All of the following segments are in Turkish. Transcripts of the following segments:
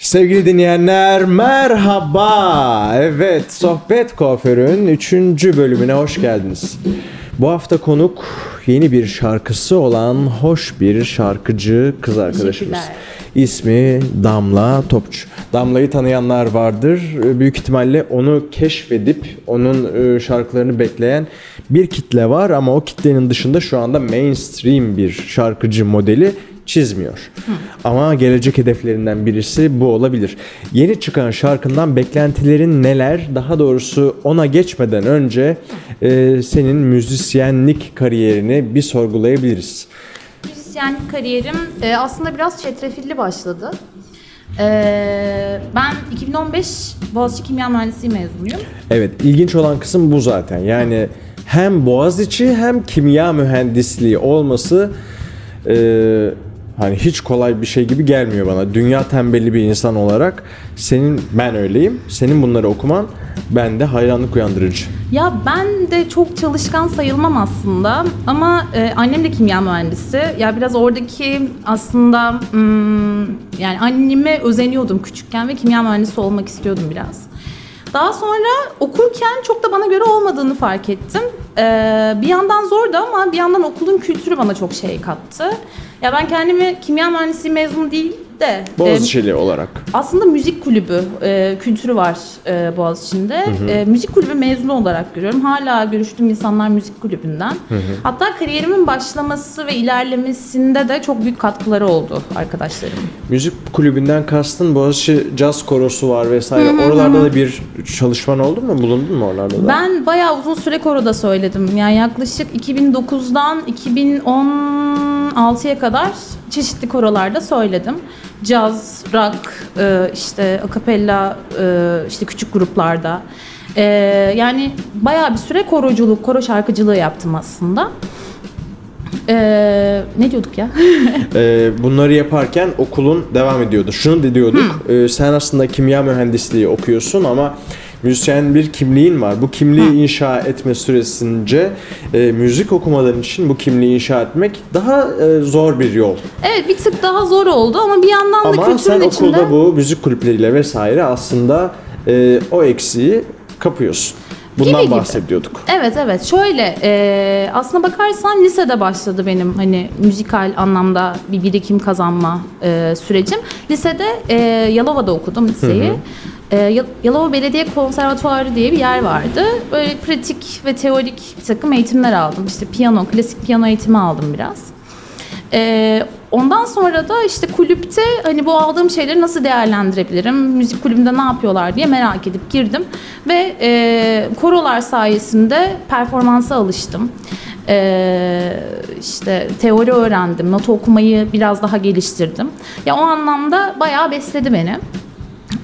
Sevgili dinleyenler merhaba. Evet Sohbet Kuaför'ün 3. bölümüne hoş geldiniz. Bu hafta konuk yeni bir şarkısı olan hoş bir şarkıcı kız arkadaşımız. İsmi Damla Topçu. Damla'yı tanıyanlar vardır. Büyük ihtimalle onu keşfedip onun e, şarkılarını bekleyen bir kitle var ama o kitlenin dışında şu anda mainstream bir şarkıcı modeli çizmiyor. Ama gelecek hedeflerinden birisi bu olabilir. Yeni çıkan şarkından beklentilerin neler? Daha doğrusu ona geçmeden önce e, senin müzisyenlik kariyerini bir sorgulayabiliriz. Müzisyenlik kariyerim e, aslında biraz çetrefilli başladı. E, ben 2015 Boğaziçi Kimya Mühendisliği mezunuyum. Evet, ilginç olan kısım bu zaten. Yani hem Boğaziçi hem kimya mühendisliği olması e, hani hiç kolay bir şey gibi gelmiyor bana. Dünya tembelli bir insan olarak senin ben öyleyim. Senin bunları okuman bende hayranlık uyandırıcı. Ya ben de çok çalışkan sayılmam aslında ama e, annem de kimya mühendisi. Ya biraz oradaki aslında hmm, yani anneme özeniyordum küçükken ve kimya mühendisi olmak istiyordum biraz. Daha sonra okurken çok da bana göre olmadığını fark ettim. Ee, bir yandan zordu ama bir yandan okulun kültürü bana çok şey kattı. Ya ben kendimi kimya mühendisliği mezunu değil de e, Boğaziçi'li olarak. aslında müzik kulübü e, kültürü var e, Boğaziçi'nde. E, müzik kulübü mezunu olarak görüyorum. Hala görüştüğüm insanlar müzik kulübünden. Hatta kariyerimin başlaması ve ilerlemesinde de çok büyük katkıları oldu arkadaşlarım. Müzik kulübünden kastın Boğaziçi Caz Korosu var vesaire. Oralarda da bir çalışman oldu mu? Bulundun mu oralarda da? Ben bayağı uzun süre koroda söyledim. Yani yaklaşık 2009'dan 2016'ya kadar çeşitli korolarda söyledim. Caz, rock, e, işte akapella, e, işte küçük gruplarda. E, yani bayağı bir süre koroculuk, koro şarkıcılığı yaptım aslında. E, ne diyorduk ya? Ee, bunları yaparken okulun devam ediyordu. Şunu diyorduk. e, sen aslında kimya mühendisliği okuyorsun ama müzisyen bir kimliğin var. Bu kimliği inşa etme süresince e, müzik okumaların için bu kimliği inşa etmek daha e, zor bir yol. evet bir tık daha zor oldu ama bir yandan da Ama kültürün sen içinde... okulda bu müzik kulüpleriyle vesaire aslında e, o eksiği kapıyorsun. Bundan Gibi gibi. bahsediyorduk. Evet evet şöyle e, aslına bakarsan lisede başladı benim hani müzikal anlamda bir birikim kazanma e, sürecim. Lisede e, Yalova'da okudum liseyi. E, Ya- Yalova Belediye Konservatuarı diye bir yer vardı. Böyle pratik ve teorik bir takım eğitimler aldım. İşte piyano, klasik piyano eğitimi aldım biraz. Ee, ondan sonra da işte kulüpte hani bu aldığım şeyleri nasıl değerlendirebilirim, müzik kulübünde ne yapıyorlar diye merak edip girdim ve e, korolar sayesinde performansa alıştım. Ee, işte teori öğrendim, not okumayı biraz daha geliştirdim. Ya o anlamda bayağı besledi beni.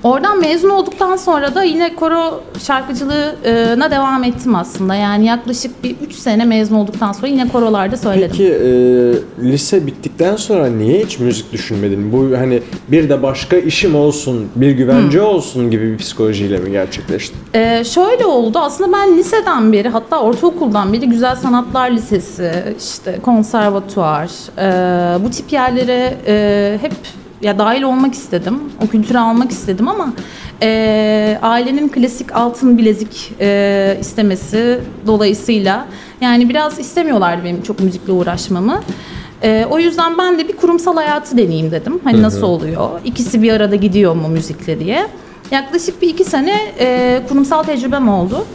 Oradan mezun olduktan sonra da yine koro şarkıcılığına devam ettim aslında. Yani yaklaşık bir 3 sene mezun olduktan sonra yine korolarda söyledim. Peki e, lise bittikten sonra niye hiç müzik düşünmedin? Bu hani bir de başka işim olsun, bir güvence olsun gibi bir psikolojiyle mi gerçekleşti? Ee, şöyle oldu aslında ben liseden beri hatta ortaokuldan beri Güzel Sanatlar Lisesi, işte konservatuvar e, bu tip yerlere e, hep ya dahil olmak istedim. O kültürü almak istedim ama e, ailenin klasik altın bilezik e, istemesi dolayısıyla yani biraz istemiyorlardı benim çok müzikle uğraşmamı. E, o yüzden ben de bir kurumsal hayatı deneyeyim dedim. Hani nasıl oluyor? İkisi bir arada gidiyor mu müzikle diye. Yaklaşık bir iki sene e, kurumsal tecrübem oldu.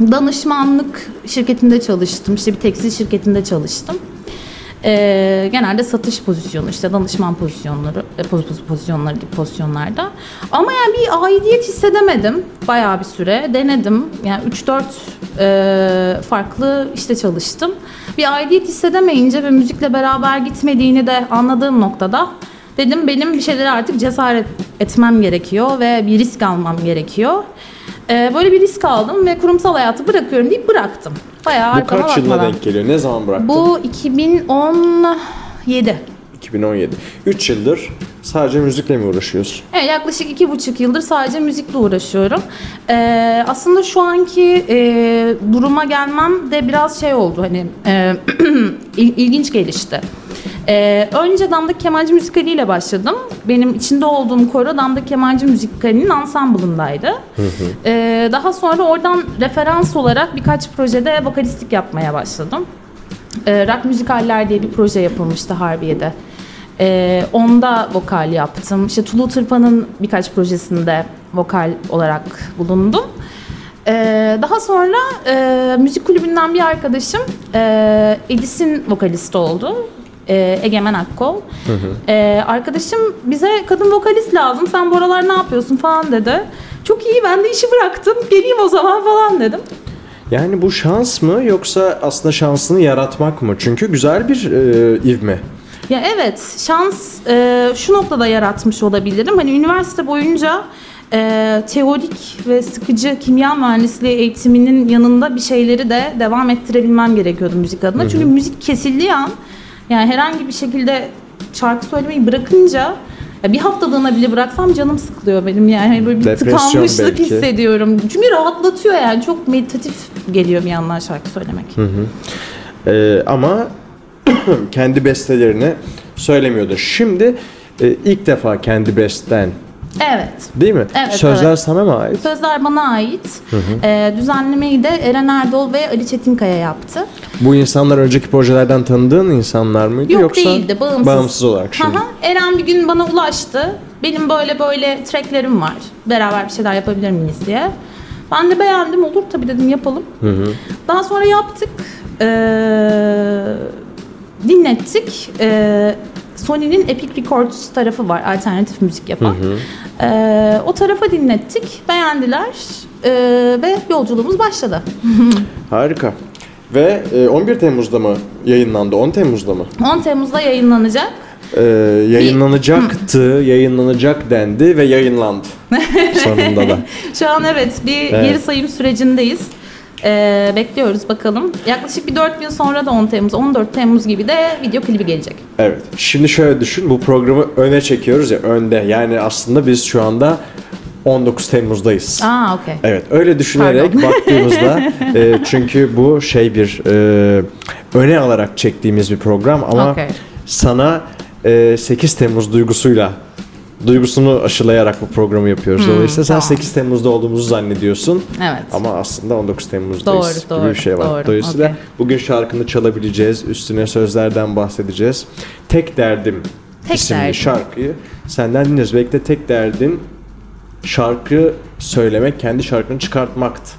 Danışmanlık şirketinde çalıştım. İşte bir tekstil şirketinde çalıştım. E, genelde satış pozisyonu, işte danışman pozisyonları, e, poz- poz- pozisyonları pozisyonlarda. Ama yani bir aidiyet hissedemedim bayağı bir süre. Denedim. Yani 3-4 e, farklı işte çalıştım. Bir aidiyet hissedemeyince ve müzikle beraber gitmediğini de anladığım noktada Dedim benim bir şeyleri artık cesaret etmem gerekiyor ve bir risk almam gerekiyor. Ee, böyle bir risk aldım ve kurumsal hayatı bırakıyorum deyip bıraktım. Bayağı Bu arkama kaç yılına bakmadan. denk geliyor? Ne zaman bıraktın? Bu 2017. 2017. 3 yıldır sadece müzikle mi uğraşıyorsun? Evet, yaklaşık iki buçuk yıldır sadece müzikle uğraşıyorum. Ee, aslında şu anki e, duruma gelmem de biraz şey oldu hani e, il- ilginç gelişti. Ee, önce Damda Kemancı Müzikali başladım. Benim içinde olduğum koro Damda Kemancı Müzikali'nin ansambulundaydı. Ee, daha sonra oradan referans olarak birkaç projede vokalistlik yapmaya başladım. Ee, Rock Müzikaller diye bir proje yapılmıştı Harbiye'de. Ee, onda vokal yaptım. İşte Tulu Tırpan'ın birkaç projesinde vokal olarak bulundum. Ee, daha sonra e, müzik kulübünden bir arkadaşım e, Edis'in vokalisti oldu. E, Egemen Akkol. E, arkadaşım bize kadın vokalist lazım. Sen bu aralar ne yapıyorsun falan dedi. Çok iyi ben de işi bıraktım. Geleyim o zaman falan dedim. Yani bu şans mı yoksa aslında şansını yaratmak mı? Çünkü güzel bir e, ivme. Ya evet şans e, şu noktada yaratmış olabilirim. Hani üniversite boyunca e, teorik ve sıkıcı kimya mühendisliği eğitiminin yanında bir şeyleri de devam ettirebilmem gerekiyordu müzik adına. Çünkü müzik kesildiği an yani herhangi bir şekilde şarkı söylemeyi bırakınca ya bir haftalığına bile bıraksam canım sıkılıyor benim yani Hani böyle bir Depresyon tıkanmışlık belki. hissediyorum. Çünkü rahatlatıyor yani çok meditatif geliyor bir yandan şarkı söylemek. E, ama kendi bestelerini söylemiyordu. Şimdi e, ilk defa kendi besten Evet. değil mi? Evet, Sözler evet. sana mı ait? Sözler bana ait. Ee, düzenlemeyi de Eren Erdol ve Ali Çetinkaya yaptı. Bu insanlar önceki projelerden tanıdığın insanlar mıydı Yok yoksa değildi, bağımsız. bağımsız olarak şimdi? Aha, Eren bir gün bana ulaştı. Benim böyle böyle tracklerim var. Beraber bir şeyler yapabilir miyiz diye. Ben de beğendim. Olur tabii dedim yapalım. Daha sonra yaptık. Ee, dinlettik. Ee, Sony'nin Epic Records tarafı var. Alternatif müzik yapan. Ee, o tarafa dinlettik. Beğendiler. Ee, ve yolculuğumuz başladı. Harika. Ve e, 11 Temmuz'da mı yayınlandı? 10 Temmuz'da mı? 10 Temmuz'da yayınlanacak. Ee, yayınlanacaktı, yayınlanacak dendi ve yayınlandı. Sonunda da. Şu an evet bir Evet. geri sayım sürecindeyiz. Ee, bekliyoruz bakalım. Yaklaşık bir 4 gün sonra da 10 Temmuz, 14 Temmuz gibi de video klibi gelecek. Evet. Şimdi şöyle düşün. Bu programı öne çekiyoruz ya önde. Yani aslında biz şu anda 19 Temmuz'dayız. Aa okey. Evet öyle düşünerek Pardon. baktığımızda e, çünkü bu şey bir e, öne alarak çektiğimiz bir program ama Okey. sana e, 8 Temmuz duygusuyla duygusunu aşılayarak bu programı yapıyoruz. Dolayısıyla sen Hmm, tamam. 8 Temmuz'da olduğumuzu zannediyorsun. Evet. Ama aslında 19 Temmuz'dayız Doğru, gibi doğru, bir şey var. doğru. Dolayısıyla Okey. bugün şarkını çalabileceğiz. Üstüne sözlerden bahsedeceğiz. Tek Derdim Tek isimli Derdim. şarkıyı senden dinliyoruz. Belki de tek derdin şarkı söylemek, kendi şarkını çıkartmaktı.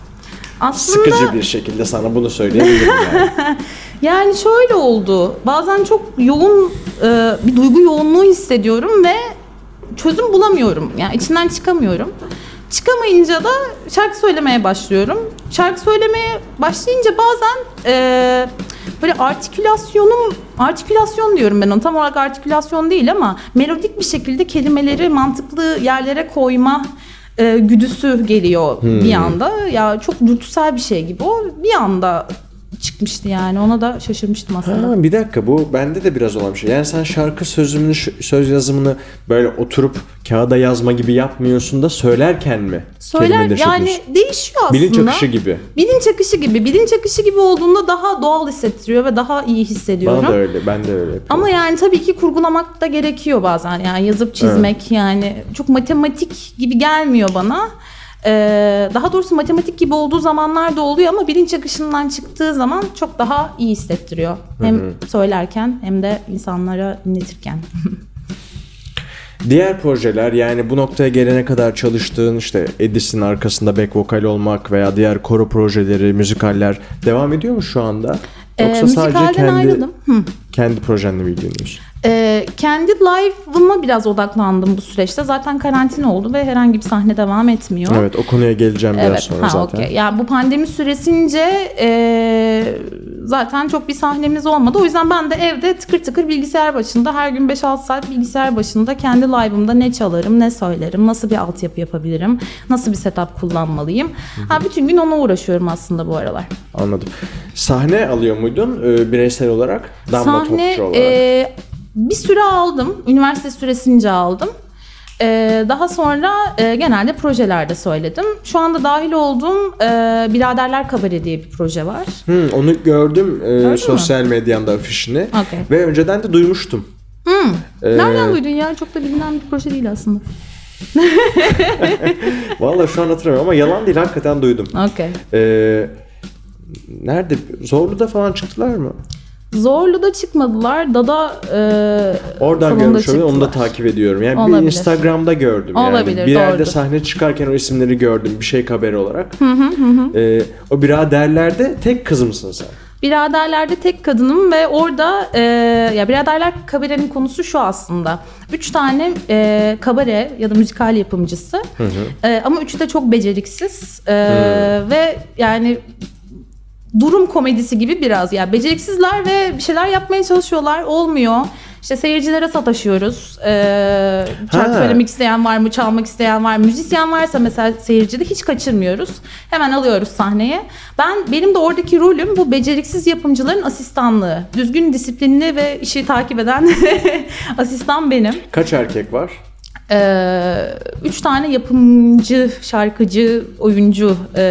Aslında Sıkıcı bir şekilde sana bunu söyleyebilirim yani. yani şöyle oldu. Bazen çok yoğun e, bir duygu yoğunluğu hissediyorum ve çözüm bulamıyorum. Yani içinden çıkamıyorum. Çıkamayınca da şarkı söylemeye başlıyorum. Şarkı söylemeye başlayınca bazen e, böyle artikülasyonum, artikülasyon diyorum ben ona tam olarak artikülasyon değil ama melodik bir şekilde kelimeleri mantıklı yerlere koyma e, güdüsü geliyor bir anda. Ya çok dürtüsel bir şey gibi o bir anda çıkmıştı yani ona da şaşırmıştım aslında. Ha, bir dakika bu bende de biraz olan bir şey. Yani sen şarkı sözümünü, söz yazımını böyle oturup kağıda yazma gibi yapmıyorsun da söylerken mi? Söyler yani değişiyor aslında. Bilinç akışı gibi. Bilinç akışı gibi. Bilinç akışı gibi olduğunda daha doğal hissettiriyor ve daha iyi hissediyorum. Bana da öyle, ben de öyle yapıyorum. Ama yani tabii ki kurgulamak da gerekiyor bazen. Yani yazıp çizmek yani çok matematik gibi gelmiyor bana. Ee, daha doğrusu matematik gibi olduğu zamanlar da oluyor ama bilinç akışından çıktığı zaman çok daha iyi hissettiriyor. Hem söylerken hem de insanlara dinletirken. Diğer projeler yani bu noktaya gelene kadar çalıştığın işte Edis'in arkasında back vokal olmak veya diğer koro projeleri, müzikaller devam ediyor mu şu anda? Ee, Yoksa sadece müzikalden kendi ayrıldım. Hı. Kendi projenle mi ilgileniyorsun? Ee, kendi live'ıma biraz odaklandım bu süreçte. Zaten karantina oldu ve herhangi bir sahne devam etmiyor. Evet o konuya geleceğim biraz Evet, sonra ha, zaten. okey. Yani bu pandemi süresince e, zaten çok bir sahnemiz olmadı. O yüzden ben de evde tıkır tıkır bilgisayar başında her gün 5-6 saat bilgisayar başında kendi live'ımda ne çalarım, ne söylerim, nasıl bir altyapı yapabilirim, nasıl bir setup kullanmalıyım. Ha, bütün gün ona uğraşıyorum aslında bu aralar. Anladım. Sahne alıyor muydun e, bireysel olarak? Damla Sahne olarak. e, bir süre aldım. Üniversite süresince aldım. Ee, daha sonra e, genelde projelerde söyledim. Şu anda dahil olduğum e, Biraderler Kabare diye bir proje var. Hı, onu gördüm e, sosyal medyamda afişini. Okey. Ve önceden de duymuştum. Ee, Nereden duydun ya? Çok da bilinen bir proje değil aslında. Vallahi şu an hatırlamıyorum ama yalan değil hakikaten duydum. Okey. Ee, nerede? Zorlu'da falan çıktılar mı? Zorlu'da çıkmadılar. Dada e, Oradan görmüş olabilirim. Onu da takip ediyorum. Yani Olabilir. bir Instagram'da gördüm. Olabilir, yani. Bir yerde doğrudur. sahne çıkarken o isimleri gördüm. Bir şey haberi olarak. Ee, o biraderlerde tek kız mısın sen? Biraderler'de tek kadınım ve orada e, ya Biraderler kabarenin konusu şu aslında. Üç tane e, kabare ya da müzikal yapımcısı E, ama üçü de çok beceriksiz E, ve yani durum komedisi gibi biraz ya beceriksizler ve bir şeyler yapmaya çalışıyorlar olmuyor. İşte seyircilere sataşıyoruz. Ee, şarkı söylemek isteyen var mı, çalmak isteyen var mı? Müzisyen varsa mesela seyircide hiç kaçırmıyoruz. Hemen alıyoruz sahneye. Ben benim de oradaki rolüm bu beceriksiz yapımcıların asistanlığı. Düzgün disiplinli ve işi takip eden asistan benim. Kaç erkek var? Ee, üç tane yapımcı, şarkıcı, oyuncu e,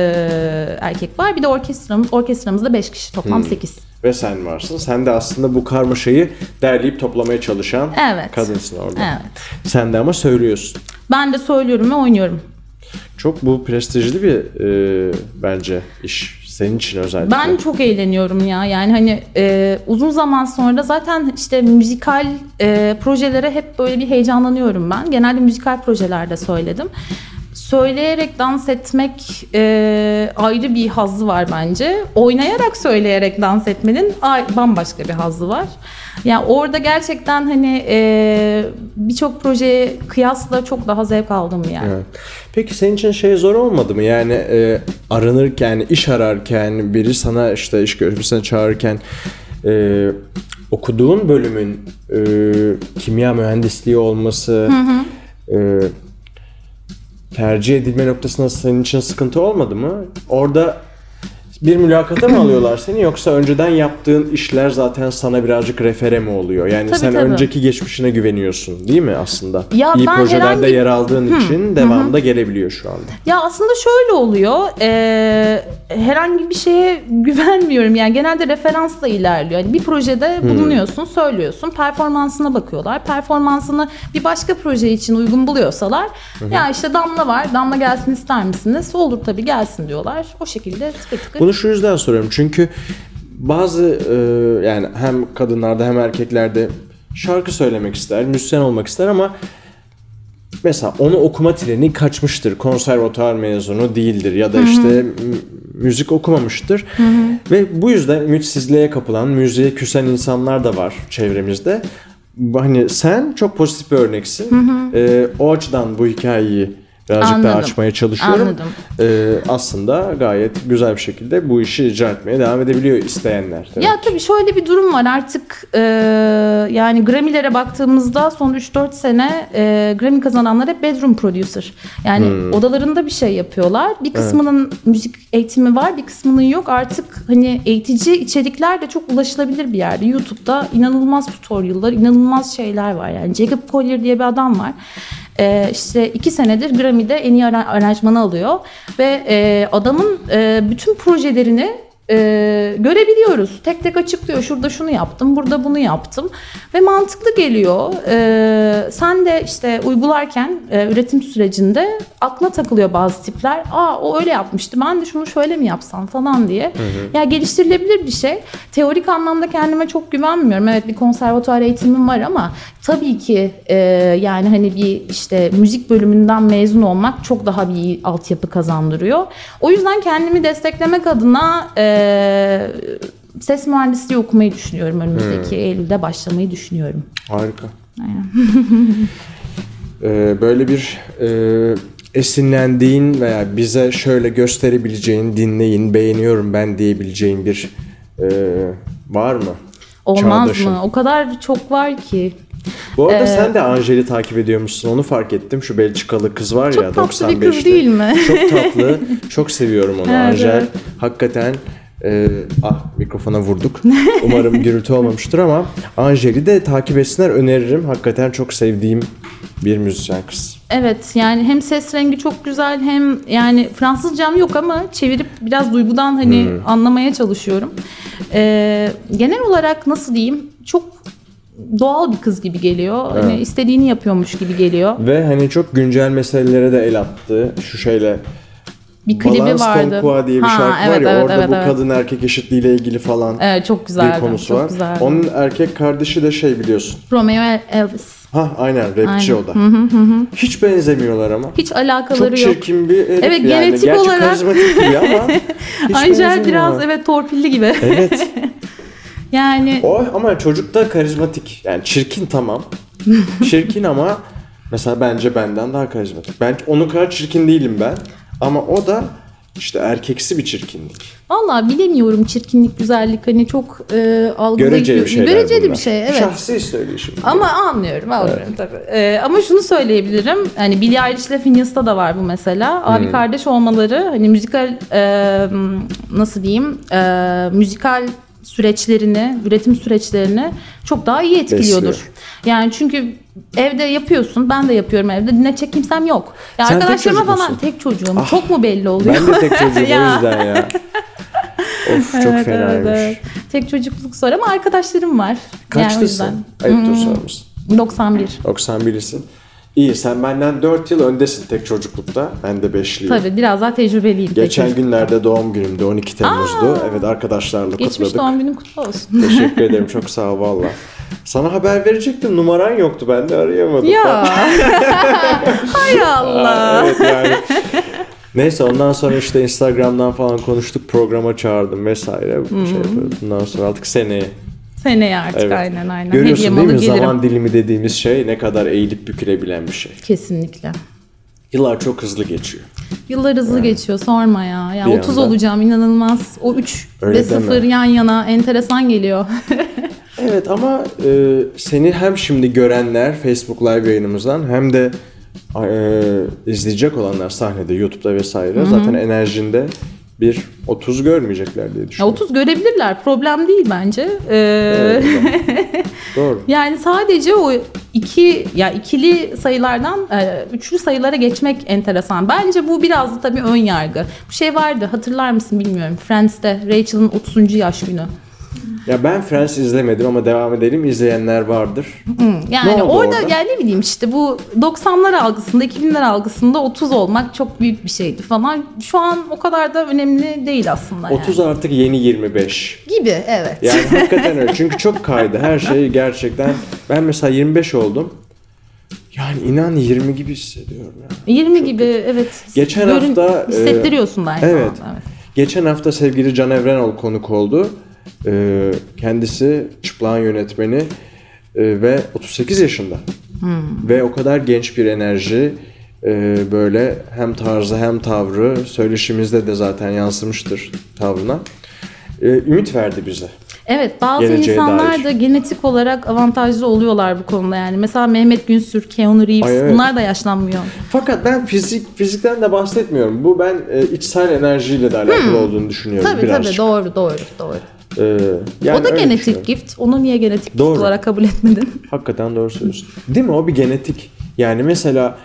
erkek var. Bir de orkestramız, orkestramızda beş kişi. Toplam sekiz. Ve sen varsın. Sen de aslında bu karmaşayı derleyip toplamaya çalışan Evet. kadınsın orada. Evet. Sen de ama söylüyorsun. Ben de söylüyorum ve oynuyorum. Çok bu prestijli bir e, bence iş. Senin için özellikle. Ben çok eğleniyorum ya. Yani hani e, uzun zaman sonra zaten işte müzikal e, projelere hep böyle bir heyecanlanıyorum ben. Genelde müzikal projelerde söyledim. Söyleyerek dans etmek e, ayrı bir hazzı var bence. Oynayarak söyleyerek dans etmenin ay- bambaşka bir hazzı var. Yani orada gerçekten hani e, birçok projeye kıyasla çok daha zevk aldım yani. Evet. Peki senin için şey zor olmadı mı? Yani e, aranırken, iş ararken, biri sana işte iş görüşmesine çağırırken e, okuduğun bölümün e, kimya mühendisliği olması e, tercih edilme noktasında senin için sıkıntı olmadı mı? Orada bir mülakata mı alıyorlar seni yoksa önceden yaptığın işler zaten sana birazcık refere mi oluyor? Yani Tabii, sen tabii. önceki geçmişine güveniyorsun değil mi aslında? Ya İyi ben projelerde herhangi- yer aldığın için devamda gelebiliyor şu anda. Ya aslında şöyle oluyor. eee, herhangi bir şeye güvenmiyorum. Yani genelde referansla ilerliyor. Yani bir projede bulunuyorsun, söylüyorsun. Performansına bakıyorlar. Performansını bir başka proje için uygun buluyorsalar ya işte Damla var. Damla gelsin ister misiniz? Olur tabii gelsin diyorlar. O şekilde tıkır tıkır. Şu yüzden soruyorum çünkü bazı e, yani hem kadınlarda hem erkeklerde şarkı söylemek ister, müzisyen olmak ister ama mesela onu okuma treni kaçmıştır. Konservatuar mezunu değildir ya da işte m- müzik okumamıştır. Ve bu yüzden ümitsizliğe kapılan, müziğe küsen insanlar da var çevremizde. Hani sen çok pozitif bir örneksin. E, o açıdan bu hikayeyi birazcık daha Anladım. açmaya çalışıyorum. Anladım. Ee, aslında gayet güzel bir şekilde bu işi icra etmeye devam edebiliyor isteyenler. demek. Ya tabii şöyle bir durum var artık e, yani Grammy'lere baktığımızda son 3-4 sene e, Grammy kazananlar hep bedroom producer. Yani odalarında bir şey yapıyorlar. Bir kısmının müzik eğitimi var bir kısmının yok. Artık hani eğitici içerikler de çok ulaşılabilir bir yerde. YouTube'da inanılmaz tutorial'lar, inanılmaz şeyler var. Yani Jacob Collier diye bir adam var. Ee, işte iki senedir Grammy'de en iyi ara- aranjmanı alıyor ve e, adamın e, bütün projelerini e, görebiliyoruz. Tek tek açıklıyor. Şurada şunu yaptım, burada bunu yaptım ve mantıklı geliyor. E, sen de işte uygularken e, üretim sürecinde aklına takılıyor bazı tipler. Aa o öyle yapmıştı. Ben de şunu şöyle mi yapsam falan diye. Ya geliştirilebilir bir şey. Teorik anlamda kendime çok güvenmiyorum. Evet bir konservatuar eğitimim var ama tabii ki e, yani hani bir işte müzik bölümünden mezun olmak çok daha bir iyi altyapı kazandırıyor. O yüzden kendimi desteklemek adına e, ses mühendisliği okumayı düşünüyorum. Önümüzdeki Eylül'de başlamayı düşünüyorum. Harika. Ee, böyle bir e, esinlendiğin veya bize şöyle gösterebileceğin, dinleyin, beğeniyorum ben diyebileceğin bir e, var mı? Olmaz Çağdaşın. mı? O kadar çok var ki. Bu arada Ee, sen de Angel'i takip ediyormuşsun. Onu fark ettim. Şu Belçikalı kız var Çok ya tatlı bir 95'li. kız değil mi? Çok tatlı. çok seviyorum onu Evet, Angel. evet. Hakikaten e, ah mikrofona vurduk. Umarım gürültü olmamıştır ama Angel'i de takip etsinler öneririm. Hakikaten çok sevdiğim bir müzisyen kız. Evet yani hem ses rengi çok güzel hem yani Fransızcam yok ama çevirip biraz duygudan hani Hmm. anlamaya çalışıyorum. Ee, genel olarak nasıl diyeyim çok doğal bir kız gibi geliyor. Hani Evet. istediğini yapıyormuş gibi geliyor. Ve hani çok güncel meselelere de el attı. Şu şeyle Bir klibi Balance vardı. Ton diye bir Ha, şarkı evet, var ya evet, orada evet, bu evet. kadın erkek eşitliğiyle ilgili falan Evet çok güzeldi. bir konusu çok var. güzeldi. Onun erkek kardeşi de şey biliyorsun. Romeo Elvis. Ha aynen rapçi Aynen. o da. Hiç benzemiyorlar ama. Hiç alakaları Çok yok. çirkin bir herif Evet, yani. genetik Gerçi olarak- karizmatik gibi ama hiç Angel biraz evet torpilli gibi. Evet. yani O ama çocuk da karizmatik. Yani çirkin tamam. çirkin ama mesela bence benden daha karizmatik. Ben onun kadar çirkin değilim ben. Ama o da işte erkeksi bir çirkinlik. Valla bilemiyorum çirkinlik, güzellik hani çok e, algılayıcı. Göreceli bir şeyler Göreceli bunlar. bir şey evet. Şahsi söyleyişim. Ama anlıyorum, anlıyorum tabii. Ee, ama şunu söyleyebilirim. Hani Billie Eilish ile Phineas'ta da var bu mesela. Hmm. Abi kardeş olmaları hani müzikal e, nasıl diyeyim? E, müzikal süreçlerini, üretim süreçlerini çok daha iyi etkiliyordur. Besliyor. Yani çünkü evde yapıyorsun, ben de yapıyorum evde. Dinletecek kimsem yok. Ya Sen tek arkadaşlarıma çocuk falan musun? tek çocuğum. Ah, çok mu belli oluyor? Ben de tek çocuğum o Ya. yüzden ya. Of çok Evet, fenaymış. evet, evet. Tek çocukluk zor ama arkadaşlarım var. Yani o Kaçlısın? yüzden. Ayıptır Hmm, sorması. 91. 91'lisin. İyi sen benden 4 yıl öndesin tek çocuklukta. Ben de 5'liyim. Tabii biraz daha tecrübeliyim. tek Geçen çocuk. günlerde doğum günümdü 12 Temmuz'du. Evet arkadaşlarla Geçmiş kutladık. doğum günün kutlu olsun. Teşekkür ederim çok sağ ol valla. Sana haber verecektim numaran yoktu ben de arayamadım. ya. Hay Allah. Evet yani. Neyse ondan sonra işte Instagram'dan falan konuştuk programa çağırdım vesaire. Bir şey. Bundan sonra artık seneye. Seneye artık Evet. aynen aynen. Görüyorsun Hediyem değil mi gelirim. zaman dilimi dediğimiz şey ne kadar eğilip bükülebilen bir şey. Kesinlikle. Yıllar çok hızlı geçiyor. Yıllar hızlı geçiyor sorma ya. Ya Bir 30 anda. olacağım inanılmaz. O 3 Öyle ve 0 deme. yan yana enteresan geliyor. Evet ama e, seni hem şimdi görenler Facebook Live yayınımızdan hem de e, izleyecek olanlar sahnede YouTube'da vesaire zaten enerjinde bir 30 görmeyecekler diye ya düşünüyorum. 30 görebilirler. Problem değil bence. Ee, Evet, Doğru. Yani sadece o iki ya ikili sayılardan e, üçlü sayılara geçmek enteresan. Bence bu biraz da tabii ön yargı. Bu şey vardı hatırlar mısın bilmiyorum. Friends'te Rachel'ın 30. yaş günü. Ya ben Friends izlemedim ama devam edelim izleyenler vardır. Yani Ne orada, orada? yani ne bileyim işte bu 90'lar algısında 2000'ler algısında 30 olmak çok büyük bir şeydi falan. Şu an o kadar da önemli değil aslında yani. 30 artık yeni 25. gibi evet. Yani hakikaten öyle. Çünkü çok kaydı. Her şey gerçekten. Ben mesela 25 oldum. Yani inan 20 gibi hissediyorum ya. 20 gibi evet. Geçen hafta, e, hissettiriyorsun da aynı evet. zamanda, evet. Geçen hafta sevgili Can Evrenol konuk oldu. Ee, kendisi çıplağın yönetmeni e, ve 38 yaşında. Hmm. Ve o kadar genç bir enerji e, böyle hem tarzı hem tavrı söyleşimizde de zaten yansımıştır tavrına. E, ümit verdi bize. Evet bazı Geleceğe insanlar dair. da genetik olarak avantajlı oluyorlar bu konuda yani. Mesela Mehmet Günsür, Keanu Reeves Ay, evet. bunlar da yaşlanmıyor. Fakat ben fizik fizikten de bahsetmiyorum. Bu ben e, içsel enerjiyle de alakalı olduğunu düşünüyorum Hmm. Tabii birazcık. tabii doğru doğru doğru. Ee, yani o da genetik gift. Onu niye genetik Doğru. gift olarak kabul etmedin? Hakikaten doğru söylüyorsun. Değil mi? O bir genetik. Yani mesela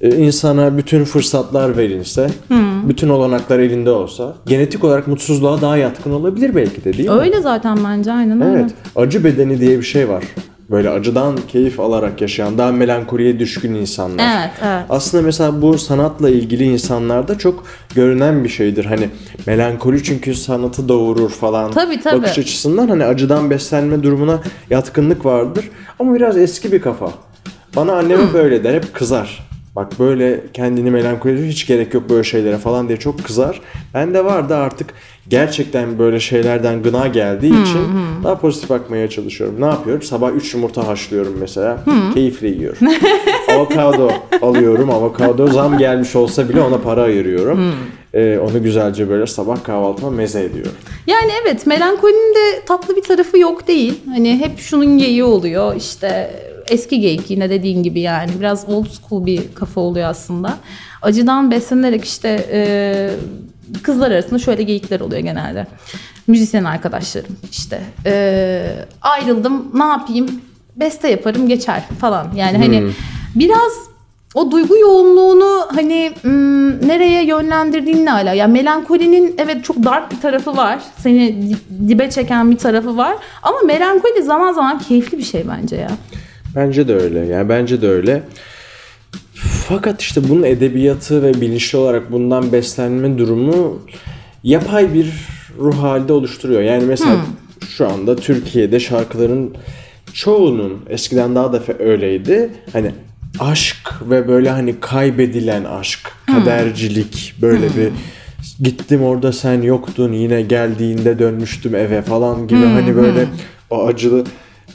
e, insana bütün fırsatlar verilse, Hmm. bütün olanaklar elinde olsa, genetik olarak mutsuzluğa daha yatkın olabilir belki de değil mi? Öyle zaten bence aynen öyle. Evet. Acı bedeni diye bir şey var. Böyle acıdan keyif alarak yaşayan, daha melankoliye düşkün insanlar. Evet, evet. Aslında mesela bu sanatla ilgili insanlarda çok görünen bir şeydir. Hani melankoli çünkü sanatı doğurur falan. Tabii, tabii. Bakış açısından hani acıdan beslenme durumuna yatkınlık vardır. Ama biraz eski bir kafa. Bana annem Hmm. hep öyle der, hep kızar. Bak böyle kendini melankoli hiç gerek yok böyle şeylere falan diye çok kızar. Bende vardı artık gerçekten böyle şeylerden gına geldiği Hmm, için daha pozitif bakmaya çalışıyorum. Ne yapıyorum? Sabah 3 yumurta haşlıyorum mesela. Hmm. Keyifle yiyorum. avokado alıyorum. Avokado zam gelmiş olsa bile ona para ayırıyorum. Hmm. Ee, onu güzelce böyle sabah kahvaltıma meze ediyorum. Yani evet melankolinin de tatlı bir tarafı yok değil. Hani hep şunun geyiği oluyor işte eski geyik yine dediğin gibi yani biraz old school bir kafa oluyor aslında. Acıdan beslenerek işte e, kızlar arasında şöyle geyikler oluyor genelde. Müzisyen arkadaşlarım işte e, ayrıldım ne yapayım beste yaparım geçer falan. Yani hani biraz o duygu yoğunluğunu hani ım, nereye yönlendirdiğinle ala. Yani melankolinin evet çok dark bir tarafı var. Seni di- dibe çeken bir tarafı var. Ama melankoli zaman zaman keyifli bir şey bence ya. Bence de öyle. Yani bence de öyle. Fakat işte bunun edebiyatı ve bilinçli olarak bundan beslenme durumu yapay bir ruh halde oluşturuyor. Yani mesela şu anda Türkiye'de şarkıların çoğunun eskiden daha da öyleydi. Hani aşk ve böyle hani kaybedilen aşk, kadercilik böyle bir gittim orada sen yoktun yine geldiğinde dönmüştüm eve falan gibi hani böyle o acılı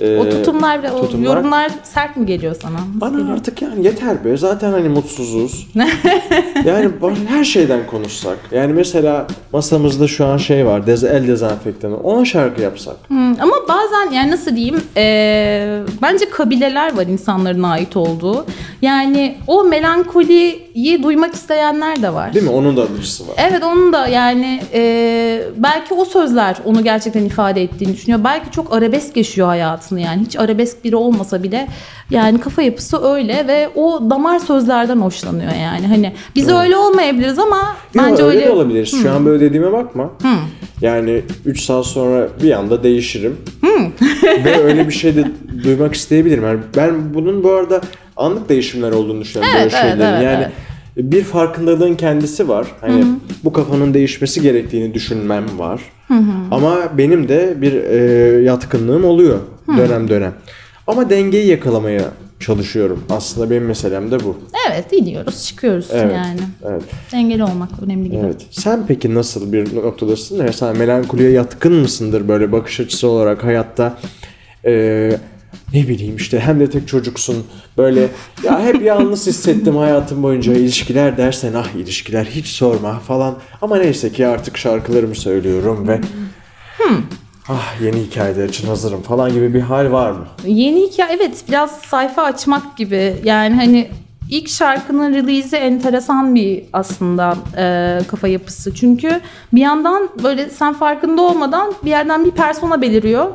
e, O tutumlar ve o tutumlar- yorumlar sert mi geliyor sana? Nasıl bana geliyor? artık yani yeter be. Zaten hani mutsuzuz. yani her şeyden konuşsak. Yani mesela masamızda şu an şey var. Dez el dezenfektanı. Ona şarkı yapsak. Hmm, ama bazen yani nasıl diyeyim eee, bence kabileler var insanların ait olduğu. Yani o melankoliyi duymak isteyenler de var. Değil mi? Onun da acısı var. Evet onun da yani eee, belki o sözler onu gerçekten ifade ettiğini düşünüyor. Belki çok arabesk yaşıyor hayatını yani hiç arabesk biri olmasa bile yani kafa yapısı öyle ve o damar sözlerden hoşlanıyor yani. Hani biz öyle olmayabiliriz ama Yo, bence öyle öyle. de olabilir. Şu an böyle dediğime bakma. Yani 3 saat sonra bir anda değişirim. Ve öyle bir şey de duymak isteyebilirim. Yani ben bunun bu arada anlık değişimler olduğunu düşünüyorum Evet, böyle evet, şeylerin. evet, yani evet. bir farkındalığın kendisi var. Hani bu kafanın değişmesi gerektiğini düşünmem var. Ama benim de bir e, yatkınlığım oluyor dönem dönem. Ama dengeyi yakalamaya çalışıyorum. Aslında benim meselem de bu. Evet iniyoruz çıkıyoruz Evet. yani. Evet. Dengeli olmak önemli gibi. Evet. Sen peki nasıl bir noktadasın? Mesela melankoliye yatkın mısındır böyle bakış açısı olarak hayatta? Ee, ne bileyim işte hem de tek çocuksun. Böyle ya hep yalnız hissettim hayatım boyunca ilişkiler dersen ah ilişkiler hiç sorma falan. Ama neyse ki artık şarkılarımı söylüyorum ve ah yeni hikayeler için hazırım falan gibi bir hal var mı? Yeni hikaye evet biraz sayfa açmak gibi. Yani hani ilk şarkının release'i enteresan bir aslında e, kafa yapısı. Çünkü bir yandan böyle sen farkında olmadan bir yerden bir persona beliriyor.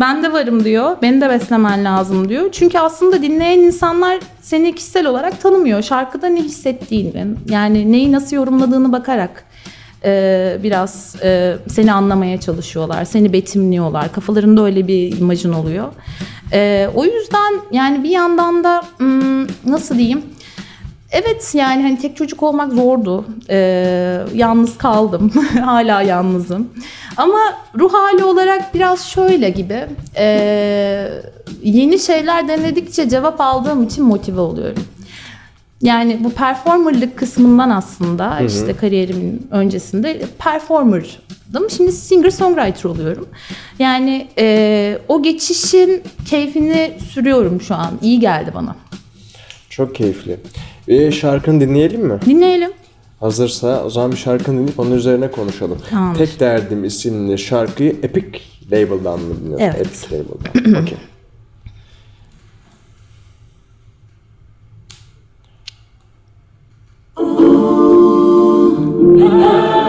Ben de varım diyor. Beni de beslemen lazım diyor. Çünkü aslında dinleyen insanlar seni kişisel olarak tanımıyor. Şarkıda ne hissettiğini, yani neyi nasıl yorumladığını bakarak e, biraz e, seni anlamaya çalışıyorlar, seni betimliyorlar. Kafalarında öyle bir imajın oluyor. E, o yüzden yani bir yandan da hmm, nasıl diyeyim? Evet yani hani tek çocuk olmak zordu. E, yalnız kaldım. Hala yalnızım. Ama ruh hali olarak biraz şöyle gibi. e, yeni şeyler denedikçe cevap aldığım için motive oluyorum. Yani bu performerlık kısmından aslında işte kariyerimin öncesinde performerdım. Şimdi singer songwriter oluyorum. Yani e, o geçişin keyfini sürüyorum şu an. İyi geldi bana. Çok keyifli. Bir şarkını dinleyelim mi? Dinleyelim. Hazırsa o zaman bir şarkını dinleyip onun üzerine konuşalım. Tamamdır. Tek Derdim isimli şarkıyı Epic Label'dan mı dinliyorsun? Evet. Epic Label'dan. Okey. Amen.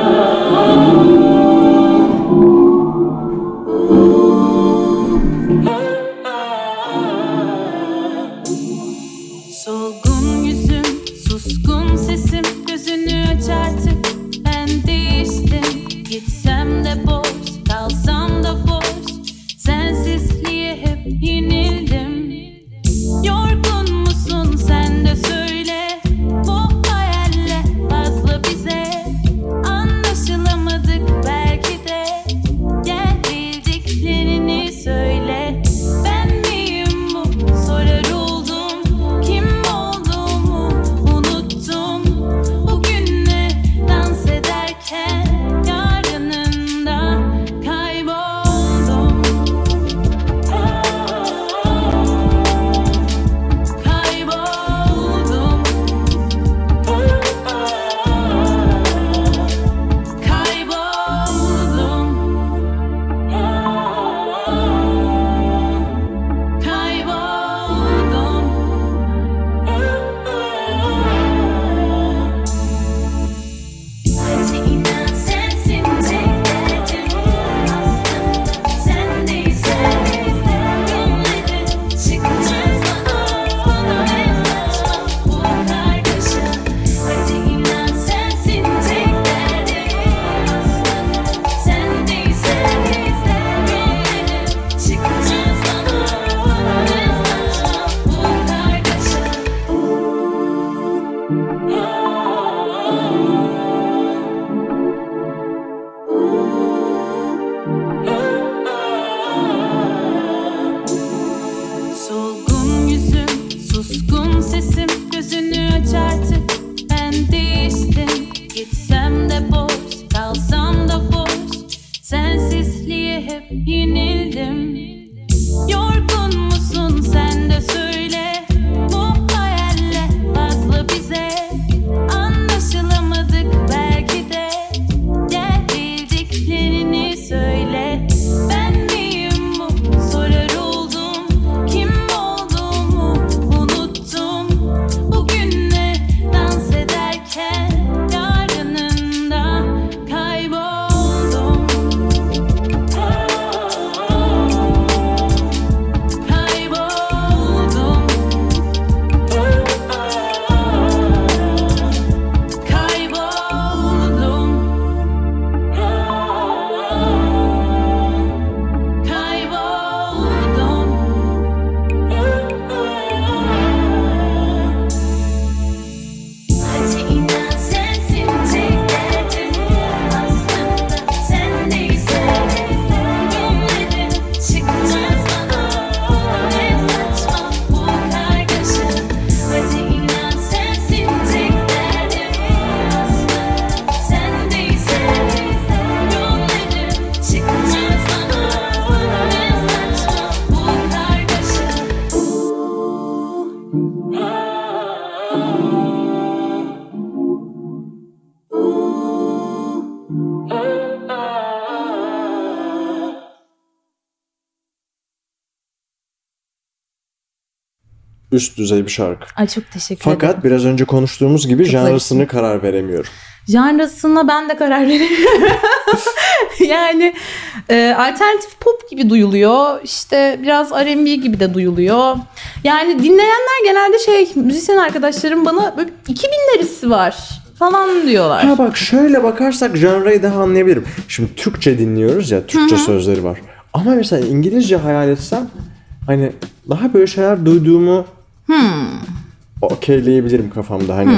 sesim gözünü aç artık. Üst düzey bir şarkı. Ay çok teşekkür ederim. Fakat biraz önce konuştuğumuz gibi janrasını karar veremiyorum. Janrasına ben de karar veremiyorum. yani e, alternatif pop gibi duyuluyor. İşte biraz R&B gibi de duyuluyor. Yani dinleyenler genelde şey müzisyen arkadaşlarım bana böyle 2000'lerisi var falan diyorlar. Ha bak şöyle bakarsak janrayı daha anlayabilirim. Şimdi Türkçe dinliyoruz ya, Türkçe sözleri var. Ama mesela İngilizce hayal etsem hani daha böyle şeyler duyduğumu okeyleyebilirim kafamda hani.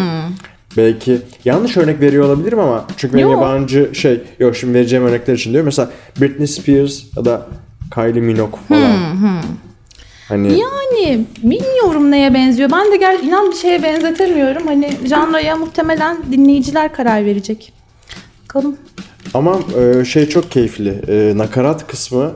Belki yanlış örnek veriyor olabilirim ama çünkü benim Yo. yabancı şey yok şimdi vereceğim örnekler için diyor. Mesela Britney Spears ya da Kylie Minogue falan. Hani Yani bilmiyorum neye benziyor. Ben de gel inan bir şeye benzetemiyorum. Hani janraya muhtemelen dinleyiciler karar verecek. Bakalım. Ama e, şey çok keyifli. E, nakarat kısmı.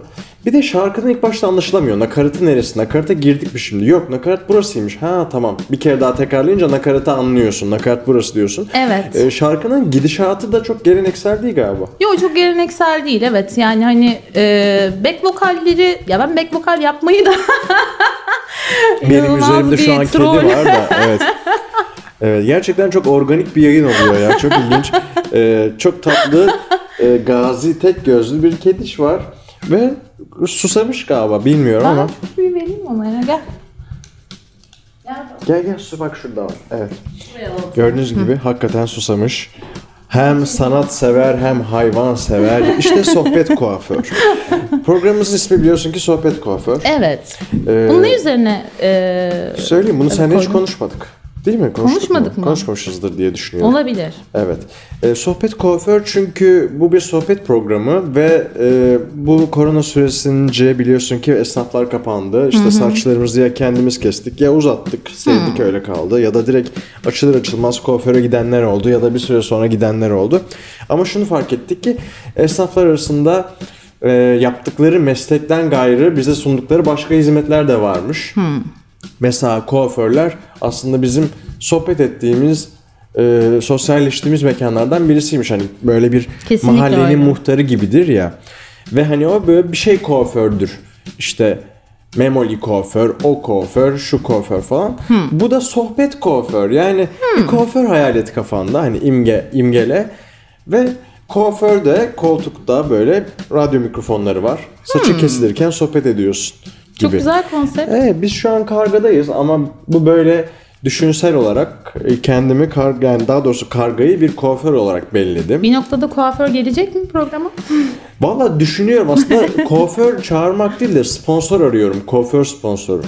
Bir de şarkının ilk başta anlaşılamıyor. Nakaratı neresi? Nakarata girdik mi şimdi? Yok nakarat burasıymış. Ha tamam. Bir kere daha tekrarlayınca nakaratı anlıyorsun. Nakarat burası diyorsun. Evet. E, şarkının gidişatı da çok geleneksel değil galiba. Yo çok geleneksel değil evet. Yani hani e, back vokalleri ya ben back vokal yapmayı da Benim üzerimde şu an kedi troll. var da. Evet. Evet, gerçekten çok organik bir yayın oluyor ya. Çok ilginç. E, çok tatlı, e, gazi, tek gözlü bir kediş var. Ve susamış galiba. Bilmiyorum ama. ben bir vereyim ona ya gel. Gel Gel su bak şurada var. Evet. Gördüğünüz gibi hakikaten susamış. Hem sanat sever hem hayvan sever. İşte sohbet kuaför. Programımızın ismi biliyorsun ki sohbet kuaför. Evet. Ee, Bunun ne üzerine e, Söyleyeyim bunu seninle hiç konuşmadık. Değil mi? Konuştuk Konuşmadık mı? Konuşmamışızdır diye düşünüyorum. olabilir? Evet. Ee, sohbet kuaför çünkü bu bir sohbet programı ve e, bu korona süresince biliyorsun ki esnaflar kapandı. İşte saçlarımızı ya kendimiz kestik ya uzattık, sevdik öyle kaldı. Ya da direkt açılır açılmaz kuaföre gidenler oldu ya da bir süre sonra gidenler oldu. Ama şunu fark ettik ki esnaflar arasında e, yaptıkları meslekten gayrı bize sundukları başka hizmetler de varmış. Mesela kuaförler aslında bizim sohbet ettiğimiz, e, sosyalleştiğimiz mekanlardan birisiymiş. Hani böyle bir Kesinlikle mahallenin öyle. muhtarı gibidir ya. Ve hani o böyle bir şey kuafördür. İşte memoli kuaför, o kuaför, şu kuaför falan. Bu da sohbet kuaför. Yani bir kuaför hayal et kafanda. Hani imge, imgele. Ve kuaförde koltukta böyle radyo mikrofonları var. Saçı kesilirken sohbet ediyorsun gibi. Çok güzel konsept. Evet biz şu an kargadayız ama bu böyle düşünsel olarak e, kendimi karga yani daha doğrusu kargayı bir kuaför olarak belledim. Bir noktada kuaför gelecek mi programa? Valla düşünüyorum aslında kuaför çağırmak değil de sponsor arıyorum. Kuaför sponsoru.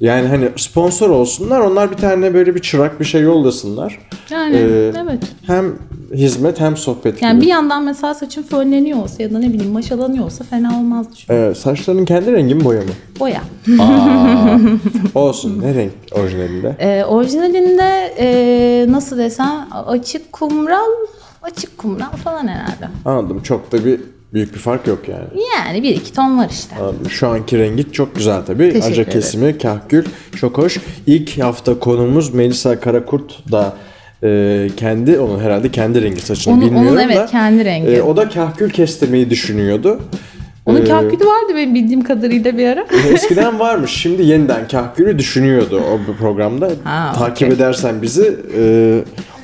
Yani hani sponsor olsunlar onlar bir tane böyle bir çırak bir şey yollasınlar. Yani Ee, evet. Hem hizmet hem sohbet Yani gibi. bir yandan mesela saçın fönleniyor olsa ya da ne bileyim maşalanıyor olsa fena olmazdı şu Evet, saçlarının kendi rengi mi boya mı? boya. Olsun. ne renk orijinalinde? Ee, orijinalinde e, nasıl desem açık kumral, açık kumral falan herhalde. Anladım. Çok da bir büyük bir fark yok yani. Yani bir iki ton var işte. Şu anki rengi çok güzel tabii. Teşekkür Aca kesimi, kahkül çok hoş. İlk hafta konumuz Melisa Karakurt da e, kendi, onun herhalde kendi rengi saçını Onun- bilmiyorum onun evet, da. kendi rengi. e, o da kahkül kestirmeyi düşünüyordu. Onun Ee, kahkülü vardı benim bildiğim kadarıyla bir ara. Eskiden varmış. Şimdi yeniden kahkülü düşünüyordu o programda. Ha, Takip okey. edersen bizi e,